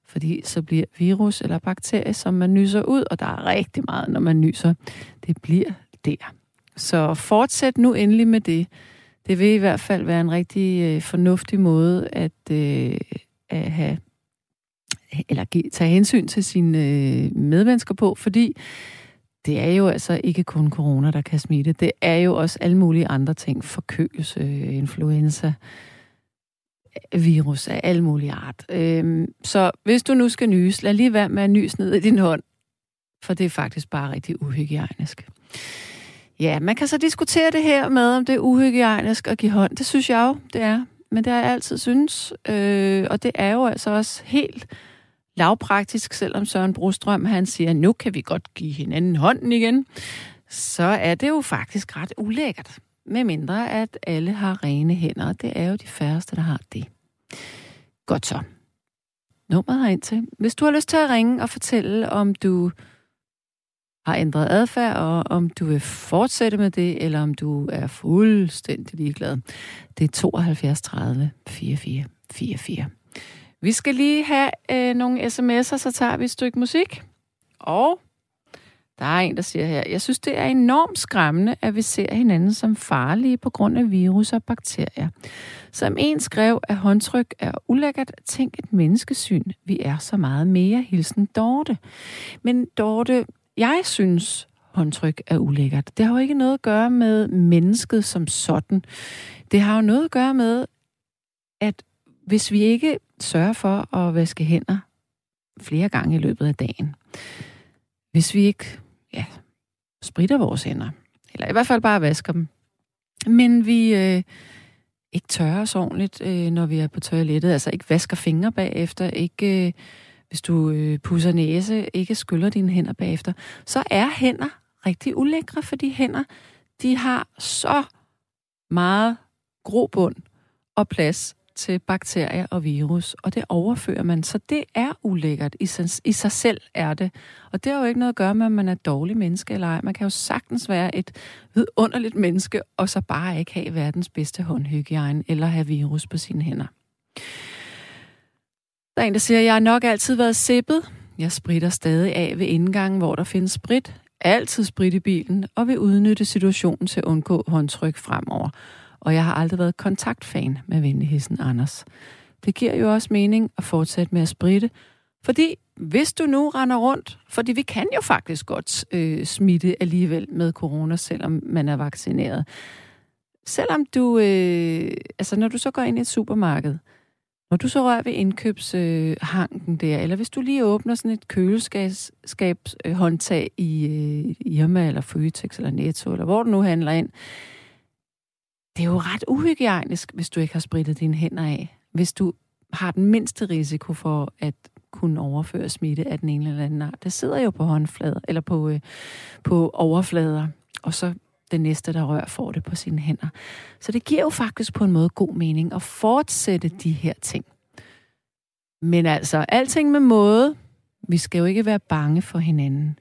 Fordi så bliver virus eller bakterie, som man nyser ud, og der er rigtig meget, når man nyser, det bliver der. Så fortsæt nu endelig med det. Det vil i hvert fald være en rigtig øh, fornuftig måde at, øh, at have eller tage hensyn til sine øh, medmennesker på, fordi det er jo altså ikke kun corona, der kan smitte. Det er jo også alle mulige andre ting. Forkølelse, influenza, virus af alle mulige art. Øhm, så hvis du nu skal nys, lad lige være med at nys ned i din hånd, for det er faktisk bare rigtig uhygiejnisk. Ja, man kan så diskutere det her med, om det er uhygiejnisk at give hånd. Det synes jeg jo, det er. Men det har jeg altid synes. Øh, og det er jo altså også helt lavpraktisk, selvom Søren Brostrøm han siger, nu kan vi godt give hinanden hånden igen, så er det jo faktisk ret ulækkert. Med mindre at alle har rene hænder, og det er jo de færreste, der har det. Godt så. Nummeret her til. Hvis du har lyst til at ringe og fortælle, om du har ændret adfærd, og om du vil fortsætte med det, eller om du er fuldstændig ligeglad. Det er 72 30 44 44. Vi skal lige have øh, nogle sms'er, så tager vi et stykke musik. Og der er en, der siger her, jeg synes, det er enormt skræmmende, at vi ser hinanden som farlige på grund af virus og bakterier. Som en skrev, at håndtryk er ulækkert. Tænk et menneskesyn. Vi er så meget mere. Hilsen Dorte. Men Dorte, jeg synes, håndtryk er ulækkert. Det har jo ikke noget at gøre med mennesket som sådan. Det har jo noget at gøre med, at hvis vi ikke sørge for at vaske hænder flere gange i løbet af dagen, hvis vi ikke ja, spritter vores hænder, eller i hvert fald bare vasker dem, men vi øh, ikke tørrer os ordentligt, øh, når vi er på toilettet, altså ikke vasker fingre bagefter, ikke... Øh, hvis du øh, pusser næse, ikke skyller dine hænder bagefter, så er hænder rigtig ulækre, fordi hænder, de har så meget grobund og plads til bakterier og virus, og det overfører man. Så det er ulækkert. I sig, I sig selv er det. Og det har jo ikke noget at gøre med, om man er et dårligt menneske eller ej. Man kan jo sagtens være et vidunderligt menneske, og så bare ikke have verdens bedste håndhygiejne, eller have virus på sine hænder. Der er en, der siger, jeg har nok altid været sippet. Jeg spritter stadig af ved indgangen, hvor der findes sprit. Altid sprit i bilen, og vil udnytte situationen til at undgå håndtryk fremover. Og jeg har aldrig været kontaktfan med venligheden Anders. Det giver jo også mening at fortsætte med at spritte, fordi hvis du nu render rundt, fordi vi kan jo faktisk godt øh, smitte alligevel med corona, selvom man er vaccineret. Selvom du, øh, altså når du så går ind i et supermarked, når du så rører ved indkøbshanken øh, der, eller hvis du lige åbner sådan et køleskabshåndtag øh, øh, i øh, Irma eller Føtex eller Netto, eller hvor du nu handler ind, det er jo ret uhygiejnisk, hvis du ikke har spritet dine hænder af. Hvis du har den mindste risiko for at kunne overføre smitte af den ene eller anden art. Det sidder jo på håndflader, eller på, øh, på overflader, og så den næste, der rører, får det på sine hænder. Så det giver jo faktisk på en måde god mening at fortsætte de her ting. Men altså, alting med måde. Vi skal jo ikke være bange for hinanden.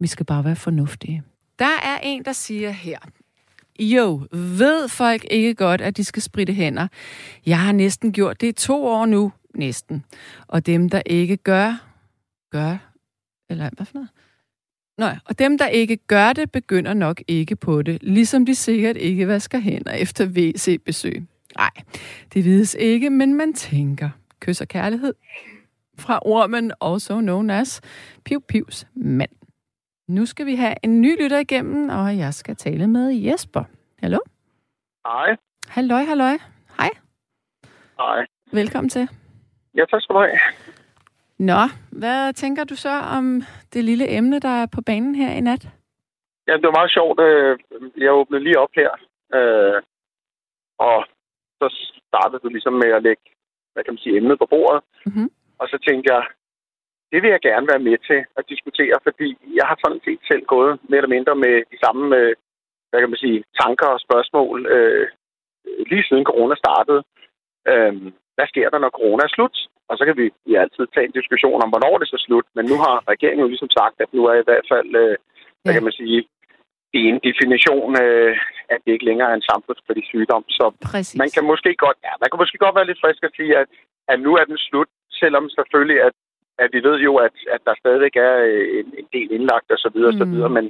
Vi skal bare være fornuftige. Der er en, der siger her, jo, ved folk ikke godt, at de skal spritte hænder? Jeg har næsten gjort det i to år nu, næsten. Og dem, der ikke gør, gør, eller hvad for noget? Nej, og dem, der ikke gør det, begynder nok ikke på det, ligesom de sikkert ikke vasker hænder efter WC-besøg. Nej, det vides ikke, men man tænker. Kys og kærlighed fra ormen, also known as Piv Pivs mand. Nu skal vi have en ny lytter igennem, og jeg skal tale med Jesper. Hallo? Hej. Halløj, halløj. Hej. Hej. Velkommen til. Ja, tak skal du have. Nå, hvad tænker du så om det lille emne, der er på banen her i nat? Ja, det var meget sjovt. Øh, jeg åbnede lige op her, øh, og så startede du ligesom med at lægge, hvad kan man sige, emnet på bordet. Mm-hmm. Og så tænkte jeg, det vil jeg gerne være med til at diskutere, fordi jeg har sådan set selv gået mere eller mindre med de samme, øh, hvad kan man sige, tanker og spørgsmål øh, lige siden corona startede. Øh, hvad sker der, når corona er slut? Og så kan vi ja, altid tage en diskussion om, hvornår det er så slut. Men nu har regeringen jo ligesom sagt, at nu er i hvert fald, øh, hvad kan man sige, det er en definition, øh, at det ikke længere er en samfundskritisk sygdom. Så Præcis. man kan måske godt, ja, man kan måske godt være lidt frisk at sige, at, at nu er den slut, selvom selvfølgelig, at, at vi ved jo, at, at der stadigvæk er øh, en, en del indlagt og så videre, mm. så videre. Men,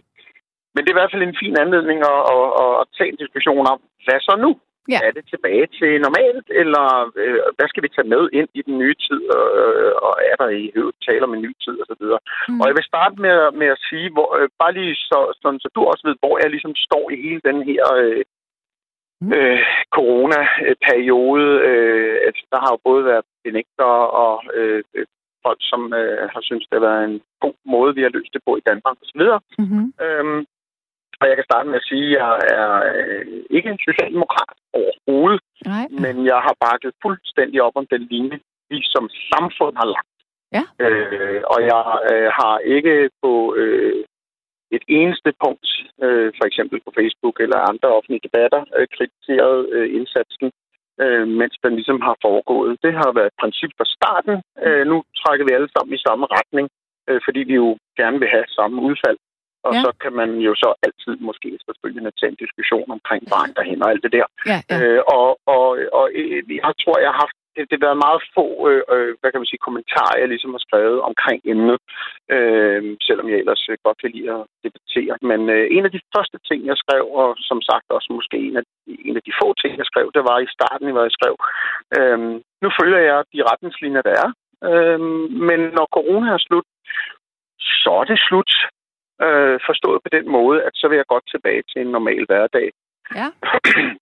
men det er i hvert fald en fin anledning at, at, at, at tage en diskussion om, hvad så nu? Ja. Er det tilbage til normalt, eller øh, hvad skal vi tage med ind i den nye tid, øh, og er der i øvrigt tale om en ny tid, osv.? Mm. Og jeg vil starte med, med at sige, hvor, øh, bare lige så, sådan, så du også ved, hvor jeg ligesom står i hele den her øh, mm. øh, corona-periode. Øh, altså, der har jo både været benægter og øh, folk, som øh, har syntes, det har været en god måde, vi har løst det på i Danmark osv. Mm-hmm. Øhm, og jeg kan starte med at sige, at jeg er øh, ikke en socialdemokrat overhovedet, Nej. men jeg har bakket fuldstændig op om den linje, vi som samfund har lagt. Ja. Øh, og jeg øh, har ikke på øh, et eneste punkt, øh, for eksempel på Facebook eller andre offentlige debatter, øh, kritiseret øh, indsatsen, øh, mens den ligesom har foregået. Det har været et princip fra starten. Øh, nu trækker vi alle sammen i samme retning, øh, fordi vi jo gerne vil have samme udfald. Og ja. så kan man jo så altid måske efterfølgende tage en diskussion omkring vejen derhen og alt det der. Ja, ja. Øh, og, og, og øh, jeg tror, jeg har haft det, det har været meget få, øh, øh, hvad kan man sige, kommentarer, jeg ligesom har skrevet omkring emnet, øh, selvom jeg ellers øh, godt kan lide at debattere. Men øh, en af de første ting, jeg skrev, og som sagt også måske en af, en af de få ting, jeg skrev, det var i starten, hvor jeg skrev, øh, nu følger jeg de retningslinjer, der er, øh, men når corona er slut, så er det slut. Øh, forstået på den måde, at så vil jeg godt tilbage til en normal hverdag. Ja. [clears throat]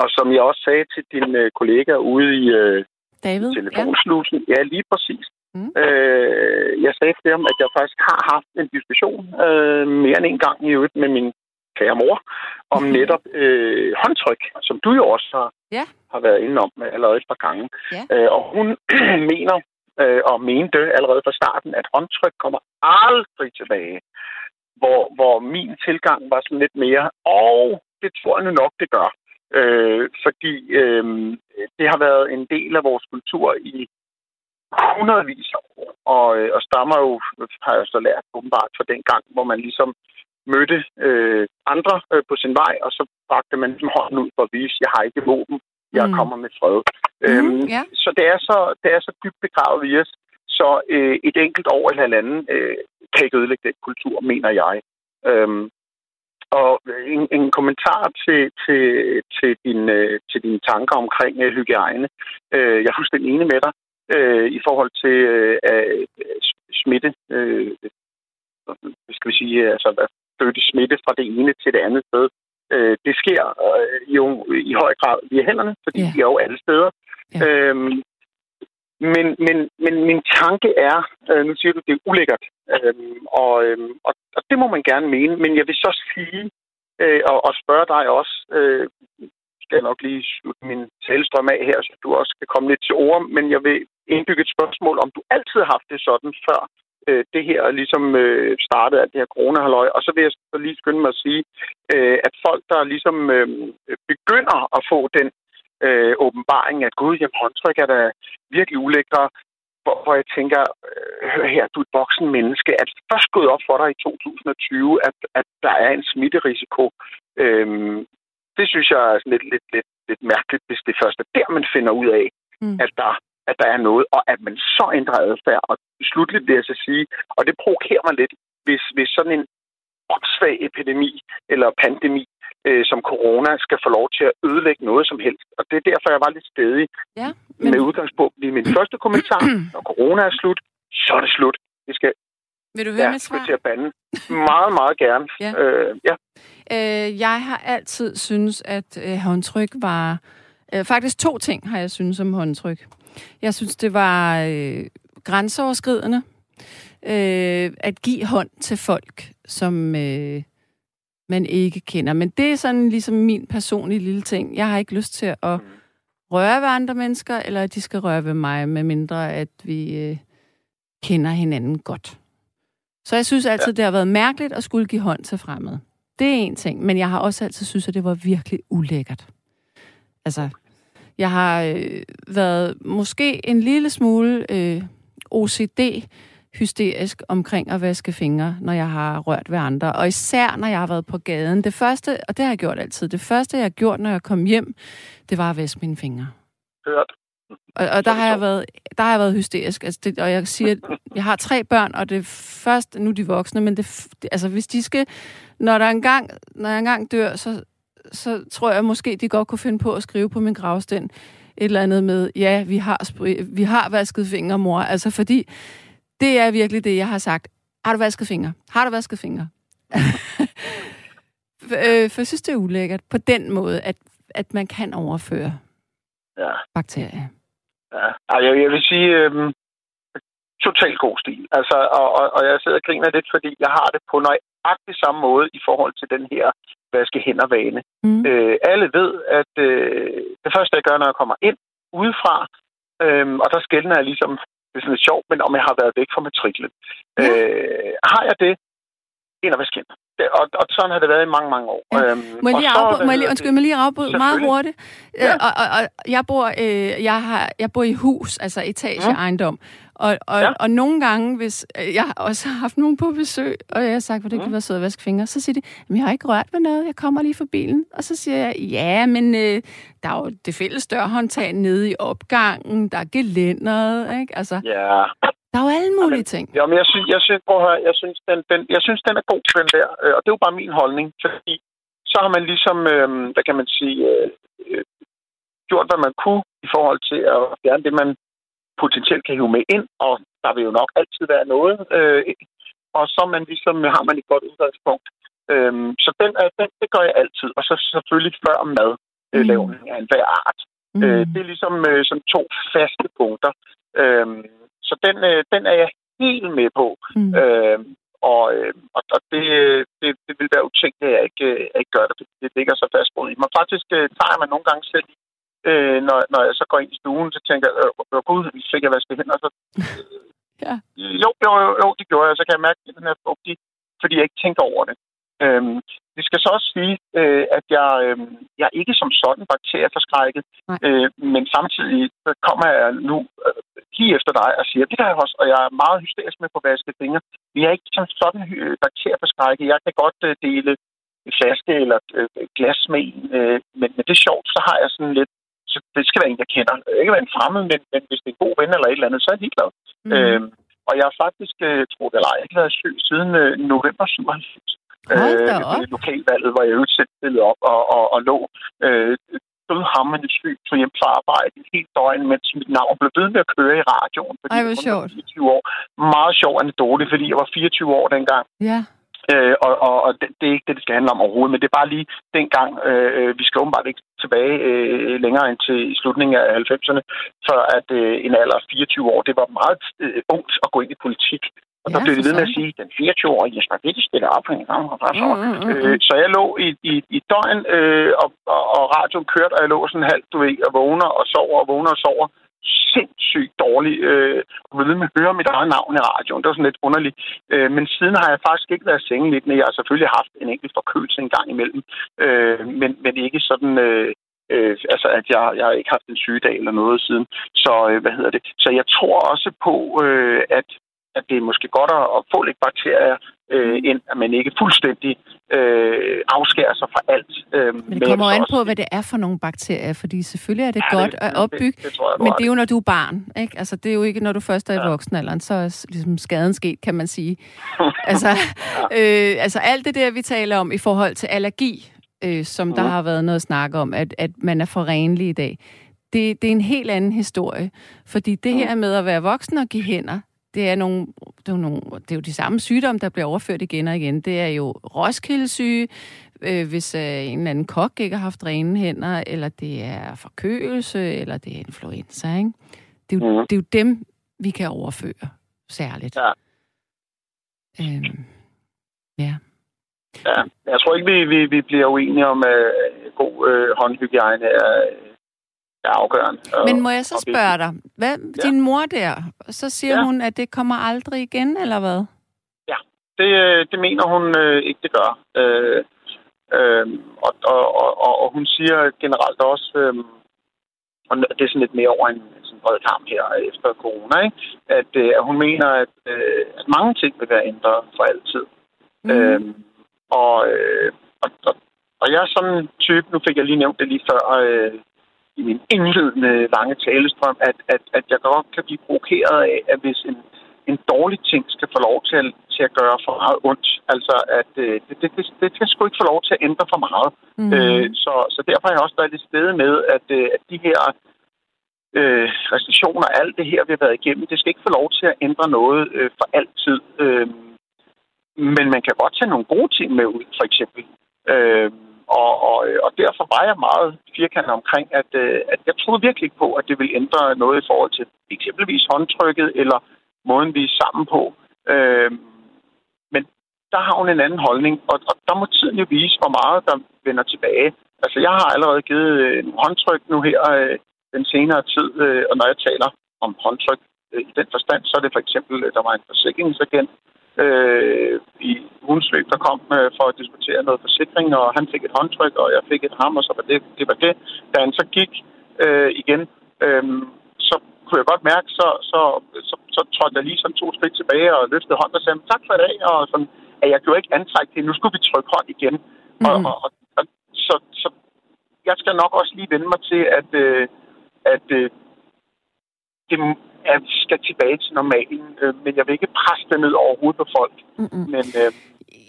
Og som jeg også sagde til din øh, kollega ude i øh, David, telefonslusen, ja. ja, lige præcis. Mm. Øh, jeg sagde til ham, at jeg faktisk har haft en diskussion øh, mere end en gang i øvrigt med min kære mor, om mm. netop øh, håndtryk, som du jo også har, ja. har været inde om allerede et par gange. Ja. Øh, og hun [clears throat] mener øh, og mente allerede fra starten, at håndtryk kommer aldrig tilbage. Hvor, hvor min tilgang var sådan lidt mere, og det tror jeg nu nok, det gør. Øh, fordi øh, det har været en del af vores kultur i hundredvis af år, og, øh, og stammer jo, har jeg så lært åbenbart fra den gang, hvor man ligesom mødte øh, andre øh, på sin vej, og så bragte man ligesom hånden ud for at vise, jeg har ikke våben, jeg mm. kommer med fred. Mm, øhm, yeah. Så det er så, det er så dybt begravet i os, så øh, et enkelt år eller halvanden øh, kan ikke ødelægge den kultur, mener jeg. Øhm, og en, en kommentar til, til, til, din, øh, til dine tanker omkring øh, hygiejne. Øh, jeg er fuldstændig enig med dig i forhold til smitte. Skal vi sige, altså at flytte smitte fra det ene til det andet sted. Det sker jo i høj grad via hænderne, fordi yeah. de er jo alle steder. Yeah. Øhm, men, men, men min tanke er, øh, nu siger du, det er ulækkert, øh, og, øh, og, og det må man gerne mene, men jeg vil så sige, øh, og, og spørge dig også, øh, skal jeg nok lige slutte min talestrøm af her, så du også kan komme lidt til ord, men jeg vil indbygge et spørgsmål, om du altid har haft det sådan før øh, det her ligesom øh, startede alt det her corona -halløj. Og så vil jeg så lige skynde mig at sige, øh, at folk, der ligesom øh, begynder at få den øh, åbenbaring, at gud, jamen håndtryk er da virkelig ulækre, hvor, hvor jeg tænker, øh, hør her, du er et voksen menneske, at først gået op for dig i 2020, at, at der er en smitterisiko. Øh, det synes jeg er lidt, lidt, lidt, lidt mærkeligt, hvis det først er der, man finder ud af, mm. at der at der er noget, og at man så ændrer adfærd. Og slutligt vil jeg så sige, og det provokerer mig lidt, hvis, hvis sådan en åndssvag epidemi eller pandemi øh, som corona skal få lov til at ødelægge noget som helst. Og det er derfor, jeg var lidt stedig ja, men... med udgangspunkt i min første kommentar. [clears throat] Når corona er slut, så er det slut. Vi skal vil du høre ja, mit svar? til at bande. Meget, meget gerne. ja. Øh, ja. Øh, jeg har altid synes, at øh, håndtryk var... Øh, faktisk to ting har jeg synes om håndtryk. Jeg synes, det var øh, grænseoverskridende øh, at give hånd til folk, som øh, man ikke kender. Men det er sådan ligesom min personlige lille ting. Jeg har ikke lyst til at røre ved andre mennesker, eller at de skal røre ved mig, medmindre at vi øh, kender hinanden godt. Så jeg synes altid, ja. det har været mærkeligt at skulle give hånd til fremmede. Det er en ting, men jeg har også altid synes, at det var virkelig ulækkert. Altså, jeg har øh, været måske en lille smule øh, OCD hysterisk omkring at vaske fingre, når jeg har rørt ved andre. Og især, når jeg har været på gaden. Det første, og det har jeg gjort altid, det første, jeg har gjort, når jeg kom hjem, det var at vaske mine fingre. Hørt. Og, og der, har jeg været, der har jeg været hysterisk. Altså det, og jeg siger, jeg har tre børn, og det først, nu er de voksne, men det, det, altså hvis de skal, når, der engang, når jeg engang dør, så så tror jeg måske, de godt kunne finde på at skrive på min gravsten et eller andet med, ja, vi har, vi har vasket fingre, mor. Altså, fordi det er virkelig det, jeg har sagt. Har du vasket fingre? Har du vasket fingre? [laughs] øh, for jeg synes, det er ulækkert på den måde, at, at man kan overføre ja. bakterier. Ja, jeg, jeg vil sige, øhm, totalt god stil. Altså, og, og, og jeg sidder og griner lidt, fordi jeg har det på nøjagtig samme måde i forhold til den her vaske hænder vane. Mm. Øh, alle ved, at øh, det første, jeg gør, når jeg kommer ind udefra, øh, og der skældner jeg ligesom, det er sådan lidt sjovt, men om jeg har været væk fra matriklen. Ja. Øh, har jeg det, ind og vaske hænder. Og, og sådan har det været i mange, mange år. Ja. Øhm, må jeg lige afbryde, må jeg lige, undskyld, må jeg lige afbryde meget hurtigt? Ja. Øh, og, og, og, jeg, bor, øh, jeg, har, jeg bor i hus, altså etageejendom. Ja. Og, og, ja. og nogle gange, hvis øh, jeg har også [laughs] haft nogen på besøg, og jeg har sagt, det kan være sød at vaske fingre, så siger de, at jeg har ikke rørt ved noget, jeg kommer lige for bilen. Og så siger jeg, ja, men øh, der er jo det fælles dørhåndtag nede i opgangen, der er gelænderet, ikke? Altså, ja. Der er jo alle mulige ja, ting. Ja, men jeg synes, jeg synes, prøv at høre, jeg synes, den, den, jeg synes, den er god, den der. Øh, og det er jo bare min holdning, fordi så har man ligesom, øh, hvad kan man sige, øh, øh, gjort, hvad man kunne i forhold til at fjerne det, man potentielt kan hive med ind, og der vil jo nok altid være noget. Øh, og så man ligesom, har man et godt udgangspunkt. Øh, så den, er, den, det gør jeg altid. Og så selvfølgelig før mad øh, mm. lavning af en hver art. Mm. Øh, det er ligesom øh, sådan to faste punkter. Øh, så den, øh, den er jeg helt med på. Mm. Øh, og, øh, og, og det, det, det vil være utænkt, at jeg ikke, øh, jeg ikke gør det, det ligger så fast på i mig. Faktisk øh, tager man nogle gange selv øh, når, når jeg så går ind i stuen, så tænker jeg, øh, gud, fik jeg vasket hænder? Så, [laughs] ja. Jo, jo, jo, det gjorde jeg. Så kan jeg mærke, at den er fugtig, fordi jeg ikke tænker over det. Øhm, det skal så også sige, øh, at jeg, øh, jeg er ikke som sådan bakterieforskrækket, øh, men samtidig så kommer jeg nu øh, lige efter dig og siger, det der er også, og jeg er meget hysterisk med på vasket fingre. Vi er ikke som sådan øh, bakterieforskrækket. Jeg kan godt øh, dele en flaske eller øh, glas med en, øh, men, men det er sjovt, så har jeg sådan lidt, så det skal være en, jeg kender. Det ikke være en fremmed, men, men hvis det er en god ven eller et eller andet, så er jeg ligeglad. Mm. Øhm, og jeg har faktisk, øh, tror det eller ej, ikke været syg siden øh, november 97. Øh, lokalvalget, hvor jeg øvrigt selv stillede op og, og, og lå øh, dødhammende syg på hjem fra arbejde et helt døgn, mens mit navn blev ved med at køre i radioen. Fordi Ej, hvor sjovt. 24 år. Meget sjov anekdote, fordi jeg var 24 år dengang. Ja. Øh, og og, og det, det er ikke det, det skal handle om overhovedet, men det er bare lige dengang, øh, vi skal åbenbart ikke tilbage øh, længere end til slutningen af 90'erne, før at øh, en alder af 24 år, det var meget øh, ungt at gå ind i politik. Og ja, der blev det ved med at sige, den 24-årige Jesper Witte stiller op. Mm, mm, mm, øh, så jeg lå i, i, i døgn, øh, og, og, og radioen kørte, og jeg lå sådan halvt, du ved, og vågner og sover og vågner og sover sindssygt dårlig. Øh, og ved med at høre mit eget navn i radioen. Det var sådan lidt underligt. Øh, men siden har jeg faktisk ikke været sengeliggende. Jeg har selvfølgelig haft en enkelt forkølelse en gang imellem. Øh, men, men ikke sådan... Øh, Øh, altså, at jeg, jeg har ikke haft en sygedag eller noget siden. Så, øh, hvad hedder det? Så jeg tror også på, øh, at at det er måske godt at få lidt bakterier, øh, mm. end at man ikke fuldstændig øh, afskærer sig fra alt. Øh, men det kommer an på, hvad det er for nogle bakterier, fordi selvfølgelig er det ja, godt det, at opbygge, det, det jeg, men det er jo, når du er barn. Ikke? Altså, det er jo ikke, når du først er i ja. voksenalderen, så er ligesom skaden sket, kan man sige. [laughs] altså, øh, altså, alt det der, vi taler om i forhold til allergi, øh, som mm. der har været noget snak om, at, at man er for renlig i dag, det, det er en helt anden historie. Fordi det her med at være voksen og give hænder, det er, nogle, det, er nogle, det er jo de samme sygdomme, der bliver overført igen og igen. Det er jo Roskilde-syge, øh, hvis øh, en eller anden kok ikke har haft rene hænder, eller det er forkølelse, eller det er influenza. Ikke? Det, er jo, mm. det er jo dem, vi kan overføre særligt. Ja. Øhm, ja. Ja, jeg tror ikke, vi, vi, vi bliver uenige om, at øh, god øh, håndhygiejne er er afgørende. Men må jeg så spørge dig, hvad, ja. din mor der, så siger ja. hun, at det kommer aldrig igen, eller hvad? Ja, det, det mener hun øh, ikke, det gør. Øh, øh, og, og, og, og hun siger generelt også, øh, og det er sådan lidt mere over en sådan bred kamp her efter corona, ikke? At, øh, at hun mener, at, øh, at mange ting vil være ændret for altid. Mm. Øh, og, øh, og, og, og jeg er sådan en type, nu fik jeg lige nævnt det lige før, øh, i min indledende lange talestrøm, at, at, at jeg godt kan blive provokeret af, at hvis en en dårlig ting skal få lov til at, til at gøre for meget ondt. Altså, at øh, det, det, det, det skal sgu ikke få lov til at ændre for meget. Mm. Øh, så, så derfor har jeg også været lidt sted med, at, øh, at de her øh, restriktioner, alt det her, vi har været igennem, det skal ikke få lov til at ændre noget øh, for altid. Øh, men man kan godt tage nogle gode ting med ud, for eksempel. Øh, og, og, øh, og derfor var jeg meget firkantet omkring, at, øh, at jeg troede virkelig ikke på, at det ville ændre noget i forhold til eksempelvis håndtrykket eller måden, vi er sammen på. Øh, men der har hun en anden holdning, og, og der må tiden jo vise, hvor meget der vender tilbage. Altså, jeg har allerede givet øh, en håndtryk nu her øh, den senere tid, øh, og når jeg taler om håndtryk øh, i den forstand, så er det for eksempel, øh, der var en forsikringsagent øh, i ugens løb, der kom øh, for at diskutere noget forsikring, og han fik et håndtryk, og jeg fik et ham, og så var det, det var det. Da han så gik øh, igen, øh, så kunne jeg godt mærke, så, så, så, så trådte jeg lige sådan to skridt tilbage og løftede hånden og sagde, tak for i dag, og sådan, at jeg gjorde ikke antræk til, nu skulle vi trykke hånd igen. Mm. Og, og, og, og, så, så jeg skal nok også lige vende mig til, at, øh, at øh, det, at vi skal tilbage til normalen, øh, men jeg vil ikke presse det ned over hovedet på folk. Mm-hmm. Men, øh,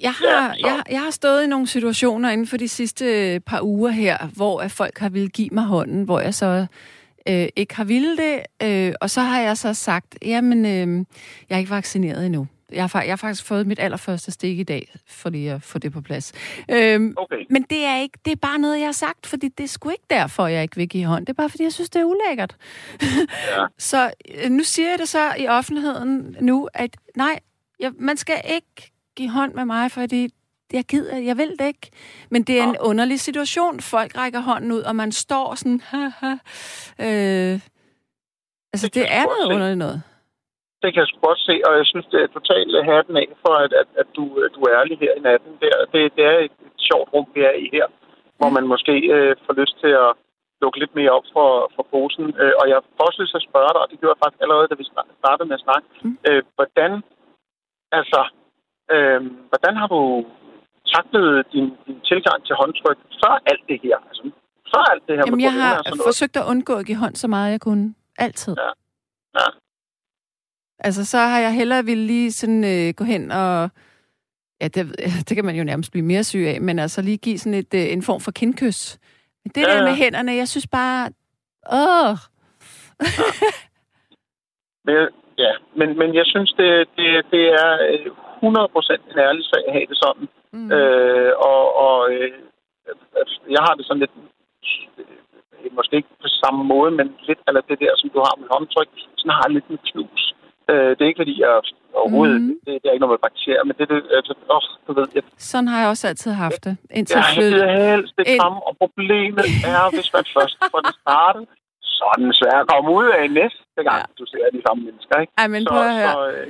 jeg har, ja, jeg, jeg har stået i nogle situationer inden for de sidste par uger her, hvor at folk har ville give mig hånden, hvor jeg så øh, ikke har ville det, øh, og så har jeg så sagt, jamen, øh, jeg er ikke vaccineret endnu. Jeg har, jeg har faktisk fået mit allerførste stik i dag, for lige at få det på plads. Øhm, okay. Men det er, ikke, det er bare noget, jeg har sagt, fordi det er sgu ikke derfor, jeg ikke vil give hånd. Det er bare, fordi jeg synes, det er ulækkert. Ja. [laughs] så øh, nu siger jeg det så i offentligheden nu, at nej, jeg, man skal ikke give hånd med mig, fordi jeg gider, jeg vil det ikke. Men det er ja. en underlig situation. Folk rækker hånden ud, og man står sådan, haha. [laughs] Øh, altså, det, det er noget underligt noget det kan jeg sgu godt se, og jeg synes, det er totalt hatten af for, at, at, at du, du er ærlig her i natten. Det, det, det er et, et sjovt rum, vi er i her, hvor man måske øh, får lyst til at lukke lidt mere op for, for posen. Øh, og jeg får også lyst til at spørge dig, og det gjorde jeg faktisk allerede, da vi startede med at snakke. Mm. Øh, hvordan, altså, øh, hvordan har du taklet din, din tilgang til håndtryk før alt det her? Altså, før alt det her Jamen, jeg har forsøgt at undgå at give hånd så meget, jeg kunne. Altid. Ja. ja. Altså, så har jeg hellere ville lige sådan øh, gå hen og... Ja, det, [laughs] det kan man jo nærmest blive mere syg af, men altså lige give sådan et, øh, en form for kindkys. Men det ja, der med hænderne, jeg synes bare... Åh! [laughs] men, ja, men, men jeg synes, det, det, det er 100% en ærlig sag at have det sådan. Mm. Øh, og og øh, jeg har det sådan lidt måske ikke på samme måde, men lidt eller det der, som du har med håndtryk, sådan har jeg lidt med knus. Øh, det er ikke, fordi jeg overhovedet... Mm. Det, det er ikke noget med bakterier, men det er det... Altså, oh, du ved, jeg, Sådan har jeg også altid haft det. Indtil jeg flyttede helst det ind... og problemet er, hvis man først får det startet, så er den svær at komme ud af næste gang, ja. du ser de samme mennesker, ikke? Ej, men så, prøv at høre. Så, øh,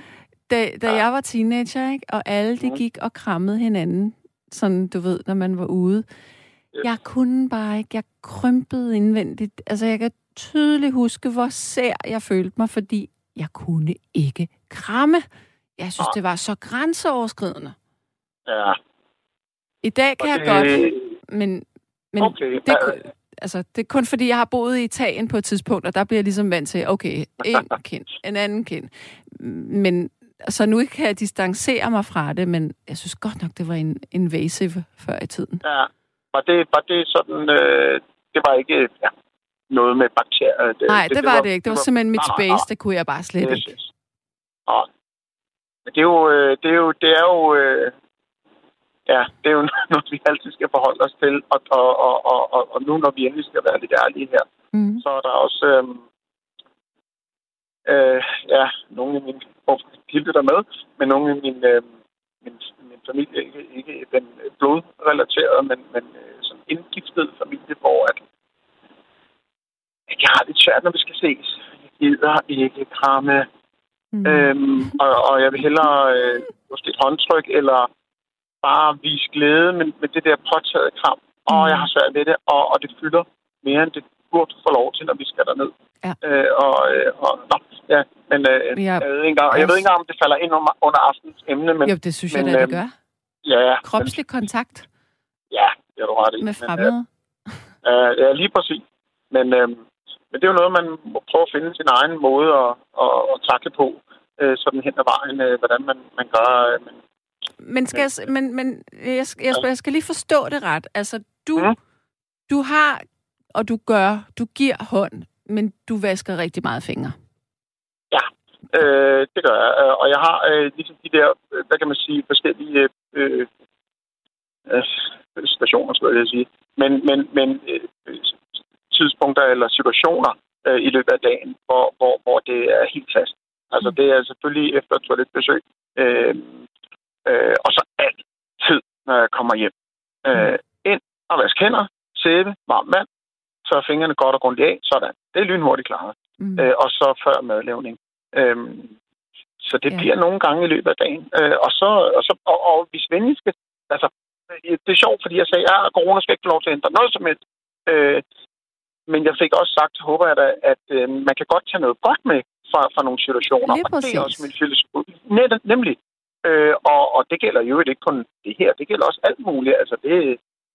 da, da ja. jeg var teenager, ikke, og alle de mm. gik og krammede hinanden, sådan, du ved, når man var ude, yes. jeg kunne bare ikke, jeg krympede indvendigt. Altså, jeg kan tydeligt huske, hvor sær jeg følte mig, fordi jeg kunne ikke kramme. Jeg synes, det var så grænseoverskridende. Ja. I dag kan det... jeg godt, men, men okay. det, altså, det er kun fordi, jeg har boet i Italien på et tidspunkt, og der bliver jeg ligesom vant til, okay, en [laughs] kind, en anden kind. Men så nu kan jeg distancere mig fra det, men jeg synes godt nok, det var en invasive før i tiden. Ja, og det, var det sådan, øh, det var ikke, ja, noget med bakterier. Det, Nej, det, det, det var, var det ikke. Det var, var simpelthen mit space, det kunne jeg bare slet yes, ikke. Yes. Men det er jo, øh, det er jo, det er jo, øh, ja, det er jo [laughs] noget, vi altid skal forholde os til. Og, og, og, og, og, nu, når vi endelig skal være lidt ærlige her, mm. så er der også, øh, øh, ja, nogle af mine, hvorfor der med, men nogle af mine, øh, min, min familie, ikke, ikke den blodrelaterede, men, men øh, sådan indgiftet familie, hvor at jeg har lidt svært, når vi skal ses. Jeg gider ikke kramme. Mm. Øhm, og, og jeg vil hellere øh, måske et håndtryk, eller bare vise glæde med, med det der påtaget kram. Mm. Og jeg har svært ved det, og, og det fylder mere, end det burde få lov til, når vi skal derned. Ja. Øh, og, øh, og, nå, ja, men øh, ja. jeg, ved ikke engang, jeg ved ikke engang, om det falder ind under, under aftens emne. Men, jo, det synes jeg men, da, det gør. Ja, Kropslig men, kontakt. Ja, det er du ret i. Med fremmede. Men, øh, ja, lige præcis. Men, øh, men det er jo noget, man må prøve at finde sin egen måde at, at, at takle på. øh, sådan hen ad vejen, øh, hvordan man, man gør. Øh, men, Men, skal jeg, men, men jeg, skal, jeg, skal, jeg skal lige forstå det ret. Altså, du, Mhm. du har, og du gør, du giver hånd, men du vasker rigtig meget fingre. Øh, det gør jeg. Øh, Og jeg har øh, ligesom de der, øh, hvad kan man sige, forskellige øh, øh, stationer, skulle jeg sige. Men, men, men øh, tidspunkter eller situationer øh, i løbet af dagen, hvor, hvor, hvor det er helt fast. Altså det er selvfølgelig efter et toiletbesøg. Øh, øh, og så altid, når jeg kommer hjem. Øh, ind og vaske hænder, sæbe, varmt vand, så er fingrene godt og grundigt af. Sådan. Det er lynhurtigt klaret Mm. øh, og så før madlavning. Øhm, så det Ja. bliver nogle gange i løbet af dagen. Øh, og, så, og, så, og, og hvis venlig skal... Altså, øh, det er sjovt, fordi jeg sagde, at ja, corona skal ikke få lov til at ændre noget som helst. Øh, men jeg fik også sagt, håber jeg da, at øh, man kan godt tage noget godt med fra, fra nogle situationer. Lige og det er også min filosofi. Net, nemlig. Øh, og, og det gælder jo ikke kun det her. Det gælder også alt muligt. Altså, det,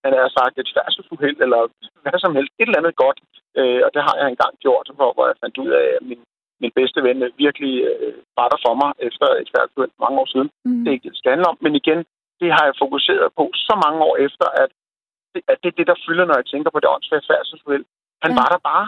han har sagt et færdselsuheld, eller hvad som helst. Et eller andet godt. Øh, og det har jeg engang gjort, hvor, hvor jeg fandt ud af, at min, min bedste ven virkelig øh, var der for mig efter et færdselsuheld mange år siden. Mm. Det er ikke det, det skal handle om. Men igen, det har jeg fokuseret på så mange år efter, at det, at det er det, der fylder, når jeg tænker på det åndsfærdige færdselsuheld. Han Ja. var der bare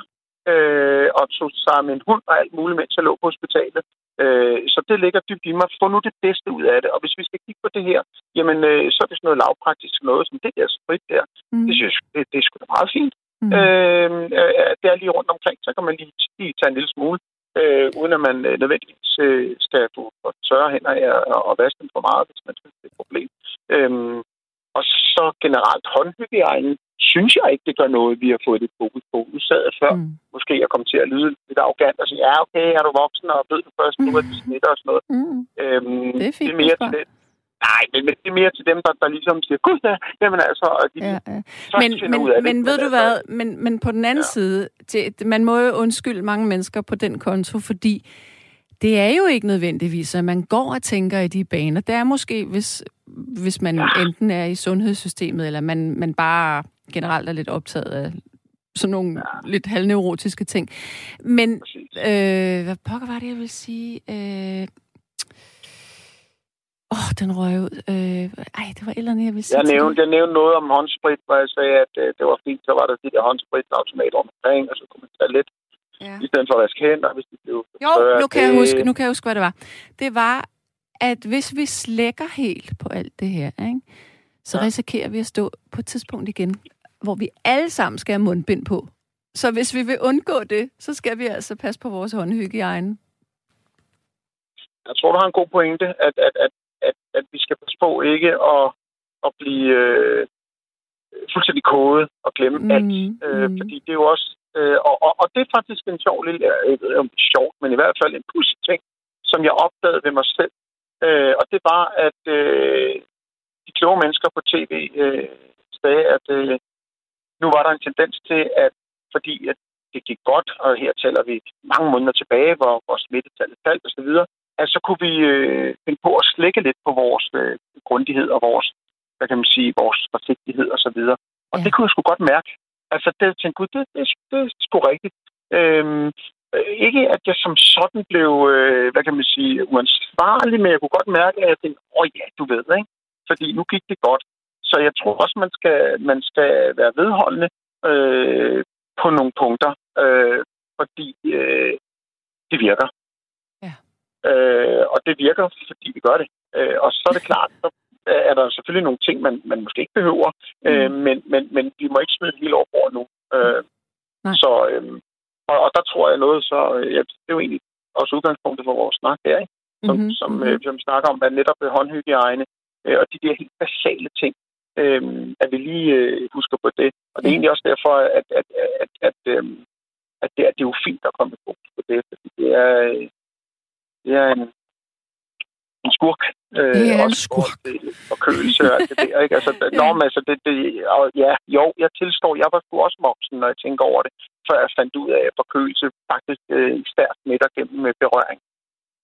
øh, og tog sig med en hund og alt muligt, mens jeg lå på hospitalet. Øh, så det ligger dybt i mig. Få nu det bedste ud af det. Og hvis vi skal kigge på det her, jamen, øh, så er det sådan noget lavpraktisk noget, som det der sprit der. Mm. Det synes jeg, det, det er sgu da meget fint. Mm. Øh, øh, det er lige rundt omkring, så kan man lige, lige tage en lille smule, øh, uden at man øh, nødvendigvis øh, skal få tørre hænder og, og vaske dem for meget, hvis man synes, det er et problem. Øh, og så generelt håndhygiejne, synes jeg ikke, det gør noget, vi har fået det fokus på. Nu sad jeg før, Mm. måske jeg kom til at lyde lidt arrogant og sige, ja, okay, er du voksen og ved du først nu, at det smitter og sådan noget. Mm. Øhm, Det er fint, det er mere til det. Nej, men, men det er mere til dem, der, der ligesom siger, gud ja, jamen altså, og de Ja, ja. først Men, finder ud af men, det. men ved du altså, hvad, men, men på den anden Ja. side, det, man må jo undskylde mange mennesker på den konto, fordi det er jo ikke nødvendigvis, at man går og tænker i de baner. Det er måske, hvis, hvis man Ja. enten er i sundhedssystemet, eller man, man bare generelt er lidt optaget af sådan nogle ja. lidt halvneurotiske ting. Men øh, hvad pokker var det, jeg ville sige? Øh, Åh, oh, den røg ud. Øh, ej, det var et eller andet, jeg ville sige Jeg nævnte, jeg nævnte noget om håndsprit, hvor jeg sagde, at øh, det var fint. Så var der de der håndspritautomater omkring, og så kunne man tage lidt, Ja. i stedet for at vaske hænder, hvis det blev Jo, nu kan, jeg Det- huske, nu kan jeg huske, hvad det var. Det var, at hvis vi slækker helt på alt det her, ikke, så ja. Risikerer vi at stå på et tidspunkt igen, hvor vi alle sammen skal have mundbind på. Så hvis vi vil undgå det, så skal vi altså passe på vores håndhygiejne. Jeg tror, du har en god pointe, at, at, at, at, at vi skal passe på ikke at, at blive øh, fuldstændig kodet og glemme mm, alt. Øh, mm. Fordi det er jo også... Øh, og, og, og det er faktisk en sjov lille... Det er sjovt, men i hvert fald en pudsig ting, som jeg opdagede ved mig selv. Øh, og det var, at øh, de kloge mennesker på tv øh, sagde, at øh, nu var der en tendens til, at fordi at det gik godt, og her taler vi mange måneder tilbage, hvor, hvor smittetallet faldt osv., at så kunne vi øh, finde på at slække lidt på vores øh, grundighed og vores, hvad kan man sige, vores forsigtighed og så videre. Og Ja. det kunne jeg sgu godt mærke. Altså, det jeg tænkte, gud, det, det, det er sgu rigtigt. Øhm, øh, ikke at jeg som sådan blev, øh, hvad kan man sige, uansvarlig, men jeg kunne godt mærke, at jeg tænkte, åh oh, ja, du ved, ikke? Fordi nu gik det godt. Så jeg tror også, man skal, man skal være vedholdende øh, på nogle punkter, øh, fordi øh, det virker. Ja. Øh, og det virker, fordi vi gør det. Øh, og så er det klart, så er der selvfølgelig nogle ting, man, man måske ikke behøver, øh, men, men, men vi må ikke smide det hele over bord nu. Øh, Nej. så, øh, og, og der tror jeg noget, så øh, ja, det er jo egentlig også udgangspunktet for vores snak her, ikke? som, Mhm, mm-hmm. som, øh, som snakker om, at netop øh, håndhygiejne øh, og de der helt basale ting, øh, at vi lige øh, husker på det. Og det er egentlig også derfor, at, at, at, at, at, øh, at det, er, det er jo fint at komme med fokus på det, fordi det er, øh, det er en, en skurk. Øh, Det er en skurk. til Forkølelse og alt det der, ikke? Altså, [laughs] Ja. Nå, men altså, det, det, og ja, jo, jeg tilstår, jeg var sgu også voksen, når jeg tænker over det, før jeg fandt ud af, at forkølelse faktisk øh, stærkt smitter gennem øh, berøring.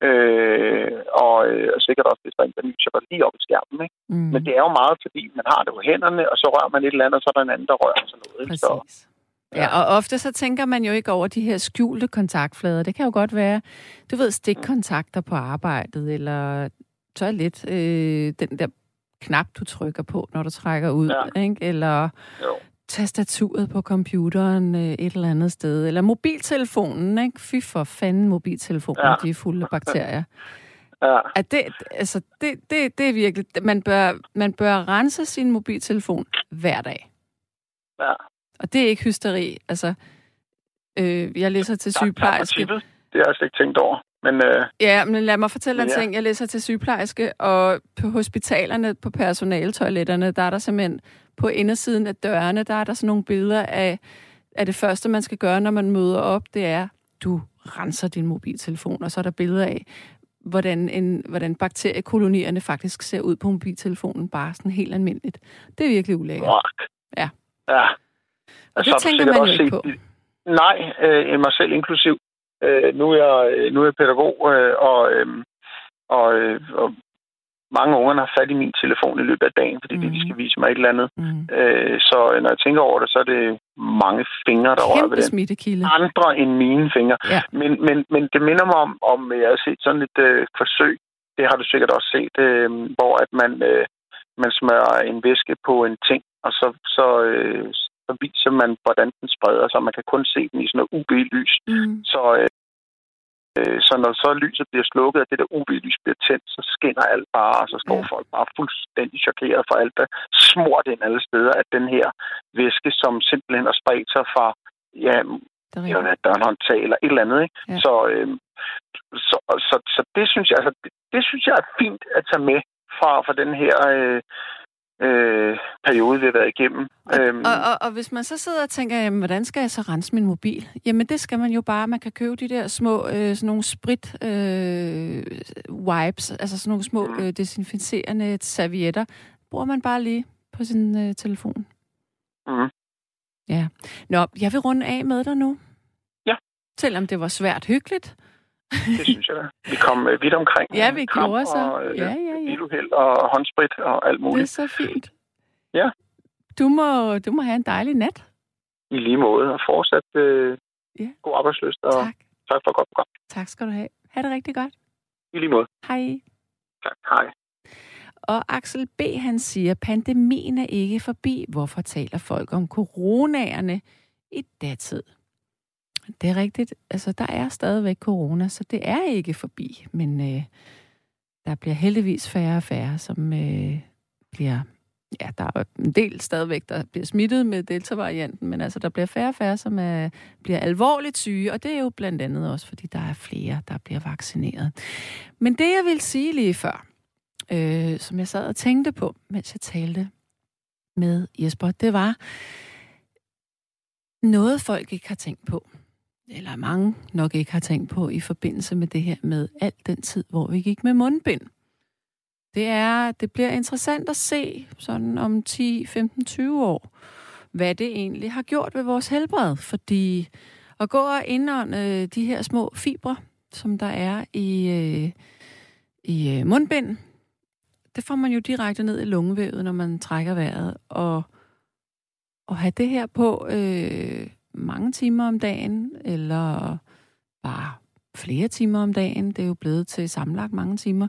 Øh, og, øh, og sikkert også, hvis der er en, der lige op i skærmen. Ikke? Mm. Men det er jo meget, fordi man har det på hænderne, og så rører man et eller andet, og så er der en anden, der rører sådan noget. Ikke? Så, Præcis. Ja, og ofte så tænker man jo ikke over de her skjulte kontaktflader. Det kan jo godt være, du ved, stikkontakter på arbejdet, eller toilet, øh, den der knap, du trykker på, når du trækker ud, ja. ikke? eller jo. tastaturet på computeren øh, et eller andet sted, eller mobiltelefonen, ikke? Fy for fanden mobiltelefonen, ja. de er fulde af bakterier. [laughs] Ja. At det, altså, det, det, det er virkelig... Man bør, man bør rense sin mobiltelefon hver dag. Ja. Og det er ikke hysteri. Altså, øh, jeg læser til sygeplejerske. Det har jeg slet ikke tænkt over. Men, øh, ja, men lad mig fortælle en ja. ting. Jeg læser til sygeplejerske, og på hospitalerne, på personaltoiletterne, der er der simpelthen på indersiden af dørene, der er der sådan nogle billeder af, af det første, man skal gøre, når man møder op, det er, du renser din mobiltelefon, og så er der billeder af, hvordan, en, hvordan bakteriekolonierne faktisk ser ud på mobiltelefonen, bare sådan helt almindeligt. Det er virkelig ulækkert. Ja. Ja. Og det tænker man jo ikke på. Nej, øh, mig selv inklusiv. Øh, nu, er jeg, øh, nu er jeg pædagog, øh, og, øh, og, øh, og mange unger har fat i min telefon i løbet af dagen, fordi mm. de skal vise mig et eller andet. Mm. Øh, så når jeg tænker over det, så er det mange fingre, der rører ved den. smittekilde. Andre end mine fingre. Ja. Men, men, men det minder mig om, om jeg har set sådan et øh, forsøg, det har du sikkert også set, øh, hvor at man, øh, man smører en væske på en ting, og så, så, øh, så viser man, hvordan den spreder sig. Man kan kun se den i sådan noget UV-lys. Mm. Så, øh, så når så lyset bliver slukket, og det der UV-lys bliver tændt, så skinner alt bare, og så står ja. folk bare fuldstændig chokeret for alt, der smurt ind alle steder, at den her væske, som simpelthen har spredt sig fra ja, eller dørhåndtag eller et eller andet. Ikke? Ja. Så, øh, så, så, så, det synes jeg, altså, det, det synes jeg er fint at tage med fra, fra den her øh, øh, periode, vi har været igennem. Og, øhm. og, og, og hvis man så sidder og tænker, jamen, hvordan skal jeg så rense min mobil? Jamen, det skal man jo bare. Man kan købe de der små, øh, sådan nogle sprit øh, wipes, altså sådan nogle små mm. øh, desinficerende servietter. Bruger man bare lige på sin øh, telefon. Mm. Ja. Nå, jeg vil runde af med dig nu. Ja. Selvom det var svært hyggeligt. Det synes jeg da. Vi kom øh, vidt omkring. Ja, vi gjorde så. Og, øh, ja, ja, ja. Biluheld og håndsprit og alt muligt. Det er så fint. Ja. Du må, du må have en dejlig nat. I lige måde, og fortsat øh, ja. god arbejdsløst. Og tak. tak for godt program. Tak skal du have. Ha' det rigtig godt. I lige måde. Hej. Tak, hej. Og Axel B. han siger, pandemien er ikke forbi. Hvorfor taler folk om coronaerne i datid? Det er rigtigt. Altså, der er stadigvæk corona, så det er ikke forbi. Men øh, der bliver heldigvis færre og færre, som øh, bliver... Ja, der er en del stadigvæk, der bliver smittet med delta-varianten, men altså, der bliver færre og færre, som er, bliver alvorligt syge, og det er jo blandt andet også, fordi der er flere, der bliver vaccineret. Men det, jeg vil sige lige før, øh, som jeg sad og tænkte på, mens jeg talte med Jesper, det var noget, folk ikke har tænkt på eller mange nok ikke har tænkt på i forbindelse med det her med al den tid, hvor vi gik med mundbind. Det er, det bliver interessant at se sådan om 10, 15, 20 år, hvad det egentlig har gjort ved vores helbred, fordi at gå og indånde de her små fibre, som der er i, øh, i øh, mundbind, det får man jo direkte ned i lungevævet, når man trækker vejret, og at have det her på øh, mange timer om dagen, eller bare flere timer om dagen. Det er jo blevet til sammenlagt mange timer.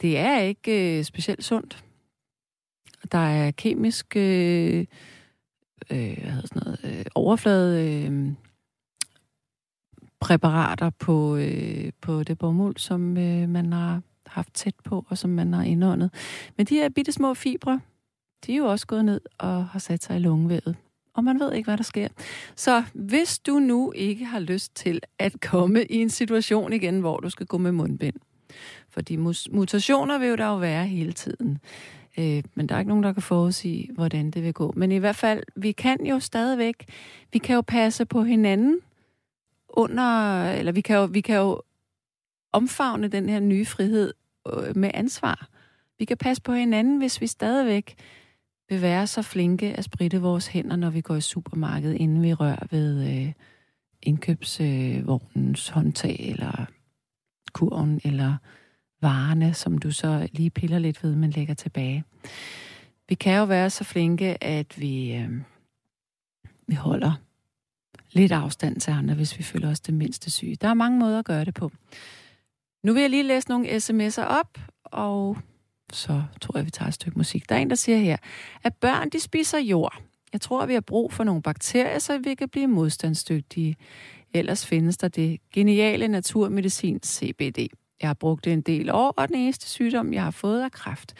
Det er ikke øh, specielt sundt. Der er kemisk øh, øh, hvad sådan noget, øh, overflade øh, præparater på, øh, på det bomuld, som øh, man har haft tæt på, og som man har indåndet. Men de her bitte små fibre, de er jo også gået ned og har sat sig i lungevævet og man ved ikke, hvad der sker. Så hvis du nu ikke har lyst til at komme i en situation igen, hvor du skal gå med mundbind, fordi mutationer vil jo der jo være hele tiden. Øh, men der er ikke nogen, der kan forudsige, hvordan det vil gå. Men i hvert fald, vi kan jo stadigvæk, vi kan jo passe på hinanden under, eller vi kan jo, vi kan jo omfavne den her nye frihed øh, med ansvar. Vi kan passe på hinanden, hvis vi stadigvæk vil være så flinke at spritte vores hænder, når vi går i supermarkedet, inden vi rører ved øh, indkøbsvognens øh, håndtag, eller kurven, eller varerne, som du så lige piller lidt ved, men lægger tilbage. Vi kan jo være så flinke, at vi, øh, vi holder lidt afstand til andre, hvis vi føler os det mindste syge. Der er mange måder at gøre det på. Nu vil jeg lige læse nogle sms'er op, og så tror jeg, vi tager et stykke musik. Der er en, der siger her, at børn de spiser jord. Jeg tror, at vi har brug for nogle bakterier, så vi kan blive modstandsdygtige. Ellers findes der det geniale naturmedicin CBD. Jeg har brugt det en del år, og den eneste sygdom, jeg har fået, er kræft.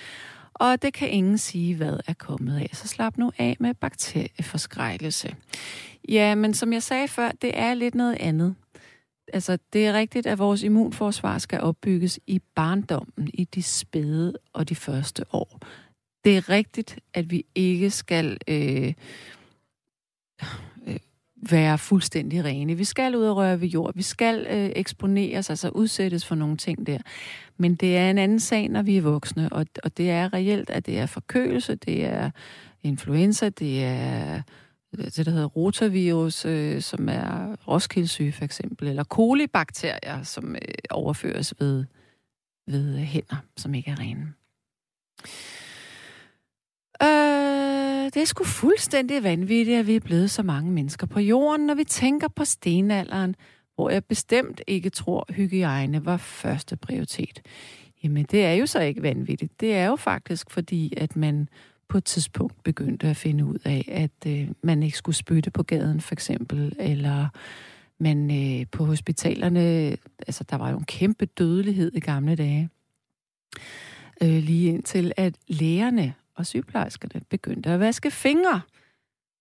Og det kan ingen sige, hvad er kommet af. Så slap nu af med bakterieforskrækkelse. Ja, men som jeg sagde før, det er lidt noget andet. Altså, det er rigtigt, at vores immunforsvar skal opbygges i barndommen, i de spæde og de første år. Det er rigtigt, at vi ikke skal øh, øh, være fuldstændig rene. Vi skal ud og røre ved jord. Vi skal øh, eksponeres, altså udsættes for nogle ting der. Men det er en anden sag, når vi er voksne, og, og det er reelt, at det er forkølelse, det er influenza, det er Øh, det, der hedder rotavirus, øh, som er roskildesyge for eksempel, eller kolibakterier, som øh, overføres ved, ved hænder, som ikke er rene. Øh, det er sgu fuldstændig vanvittigt, at vi er blevet så mange mennesker på jorden, når vi tænker på stenalderen, hvor jeg bestemt ikke tror, hygiejne var første prioritet. Jamen, det er jo så ikke vanvittigt. Det er jo faktisk fordi, at man på et tidspunkt begyndte at finde ud af, at øh, man ikke skulle spytte på gaden, for eksempel, eller man øh, på hospitalerne, altså der var jo en kæmpe dødelighed i gamle dage, øh, lige indtil at lægerne og sygeplejerskerne begyndte at vaske fingre,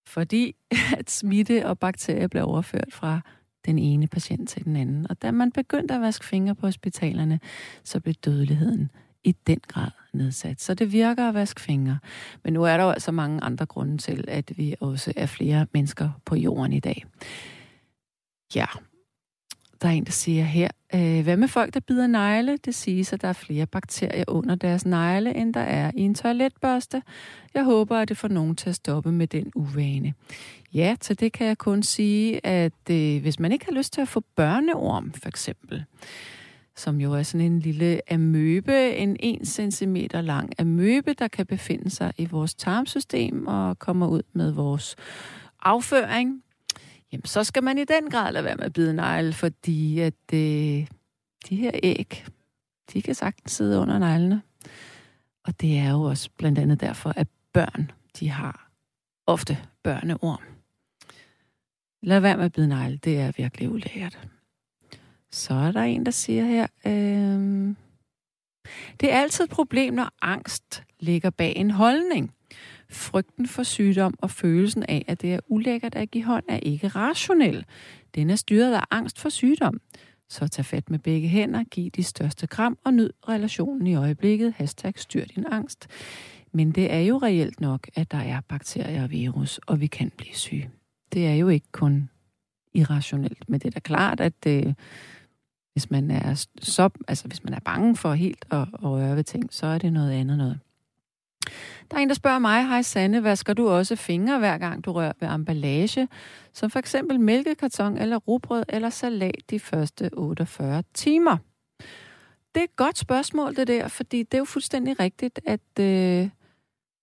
fordi [laughs] at smitte og bakterier blev overført fra den ene patient til den anden. Og da man begyndte at vaske fingre på hospitalerne, så blev dødeligheden i den grad nedsat. Så det virker at vaske fingre. Men nu er der jo altså mange andre grunde til, at vi også er flere mennesker på jorden i dag. Ja, der er en, der siger her, øh, hvad med folk, der bider negle? Det siges, at der er flere bakterier under deres negle, end der er i en toiletbørste. Jeg håber, at det får nogen til at stoppe med den uvane. Ja, til det kan jeg kun sige, at øh, hvis man ikke har lyst til at få børneorm, for eksempel, som jo er sådan en lille amøbe, en 1 cm lang amøbe, der kan befinde sig i vores tarmsystem og kommer ud med vores afføring. Jamen, så skal man i den grad lade være med at bide negle, fordi at øh, de her æg, de kan sagtens sidde under neglene. Og det er jo også blandt andet derfor, at børn, de har ofte børneorm. Lad være med at bide negle, det er virkelig ulækkert. Så er der en, der siger her, øh, det er altid et problem, når angst ligger bag en holdning. Frygten for sygdom og følelsen af, at det er ulækkert at give hånd, er ikke rationel. Den er styret af angst for sygdom. Så tag fat med begge hænder, giv de største kram og nyd relationen i øjeblikket. Hashtag styr din angst. Men det er jo reelt nok, at der er bakterier og virus, og vi kan blive syge. Det er jo ikke kun irrationelt, men det er da klart, at det, øh, hvis man er så, altså hvis man er bange for helt at, at røre ved ting, så er det noget andet noget. Der er en, der spørger mig, hej Sanne, vasker du også fingre, hver gang du rører ved emballage, som for eksempel mælkekarton eller rugbrød eller salat de første 48 timer? Det er et godt spørgsmål, det der, fordi det er jo fuldstændig rigtigt, at øh,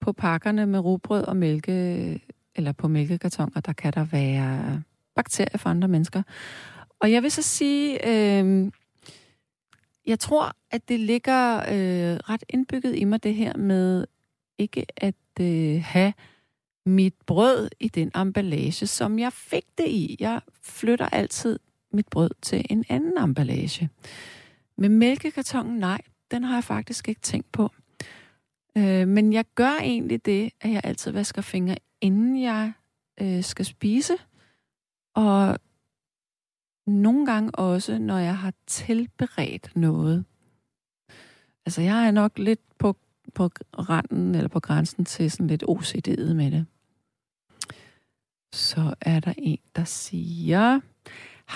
på pakkerne med rugbrød og mælke, eller på mælkekartoner, der kan der være bakterier for andre mennesker. Og jeg vil så sige, øh, jeg tror, at det ligger øh, ret indbygget i mig, det her med ikke at øh, have mit brød i den emballage, som jeg fik det i. Jeg flytter altid mit brød til en anden emballage. Med mælkekartongen, nej, den har jeg faktisk ikke tænkt på. Øh, men jeg gør egentlig det, at jeg altid vasker fingre, inden jeg øh, skal spise. Og nogle gange også, når jeg har tilberedt noget. Altså, jeg er nok lidt på, på randen, eller på grænsen til sådan lidt OCD'et med det. Så er der en, der siger...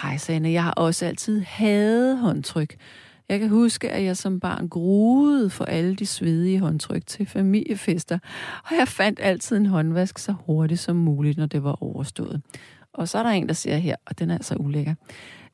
Hej, Sanne, jeg har også altid hadet håndtryk. Jeg kan huske, at jeg som barn gruede for alle de svedige håndtryk til familiefester, og jeg fandt altid en håndvask så hurtigt som muligt, når det var overstået. Og så er der en, der siger her, og den er altså ulækker.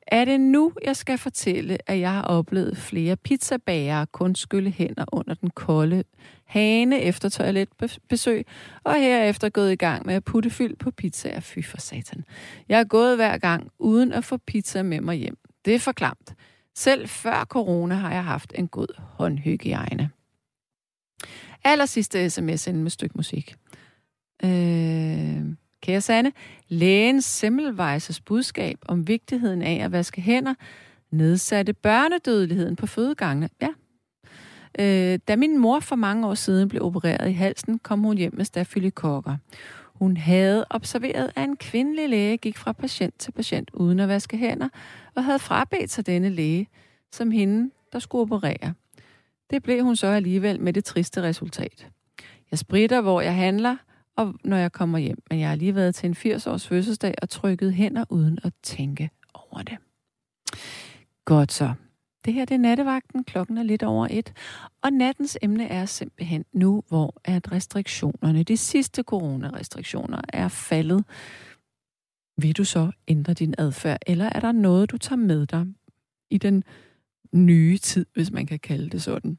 Er det nu, jeg skal fortælle, at jeg har oplevet flere pizzabagere kun skylle hænder under den kolde hane efter toiletbesøg, og herefter gået i gang med at putte fyld på pizzaer. Fy for satan. Jeg er gået hver gang uden at få pizza med mig hjem. Det er for klamt. Selv før corona har jeg haft en god håndhygiejne. Aller sidste sms med et stykke musik. Øh, kære Sanne, lægens Semmelweisers budskab om vigtigheden af at vaske hænder nedsatte børnedødeligheden på fødegangene. Ja. Øh, da min mor for mange år siden blev opereret i halsen, kom hun hjem med stafylokokker. Hun havde observeret, at en kvindelig læge gik fra patient til patient uden at vaske hænder, og havde frabedt sig denne læge som hende, der skulle operere. Det blev hun så alligevel med det triste resultat. Jeg spritter, hvor jeg handler, og når jeg kommer hjem. Men jeg har lige været til en 80-års fødselsdag og trykket hænder uden at tænke over det. Godt så. Det her det er nattevagten. Klokken er lidt over et. Og nattens emne er simpelthen nu, hvor at restriktionerne, de sidste coronarestriktioner, er faldet. Vil du så ændre din adfærd, eller er der noget, du tager med dig i den nye tid, hvis man kan kalde det sådan?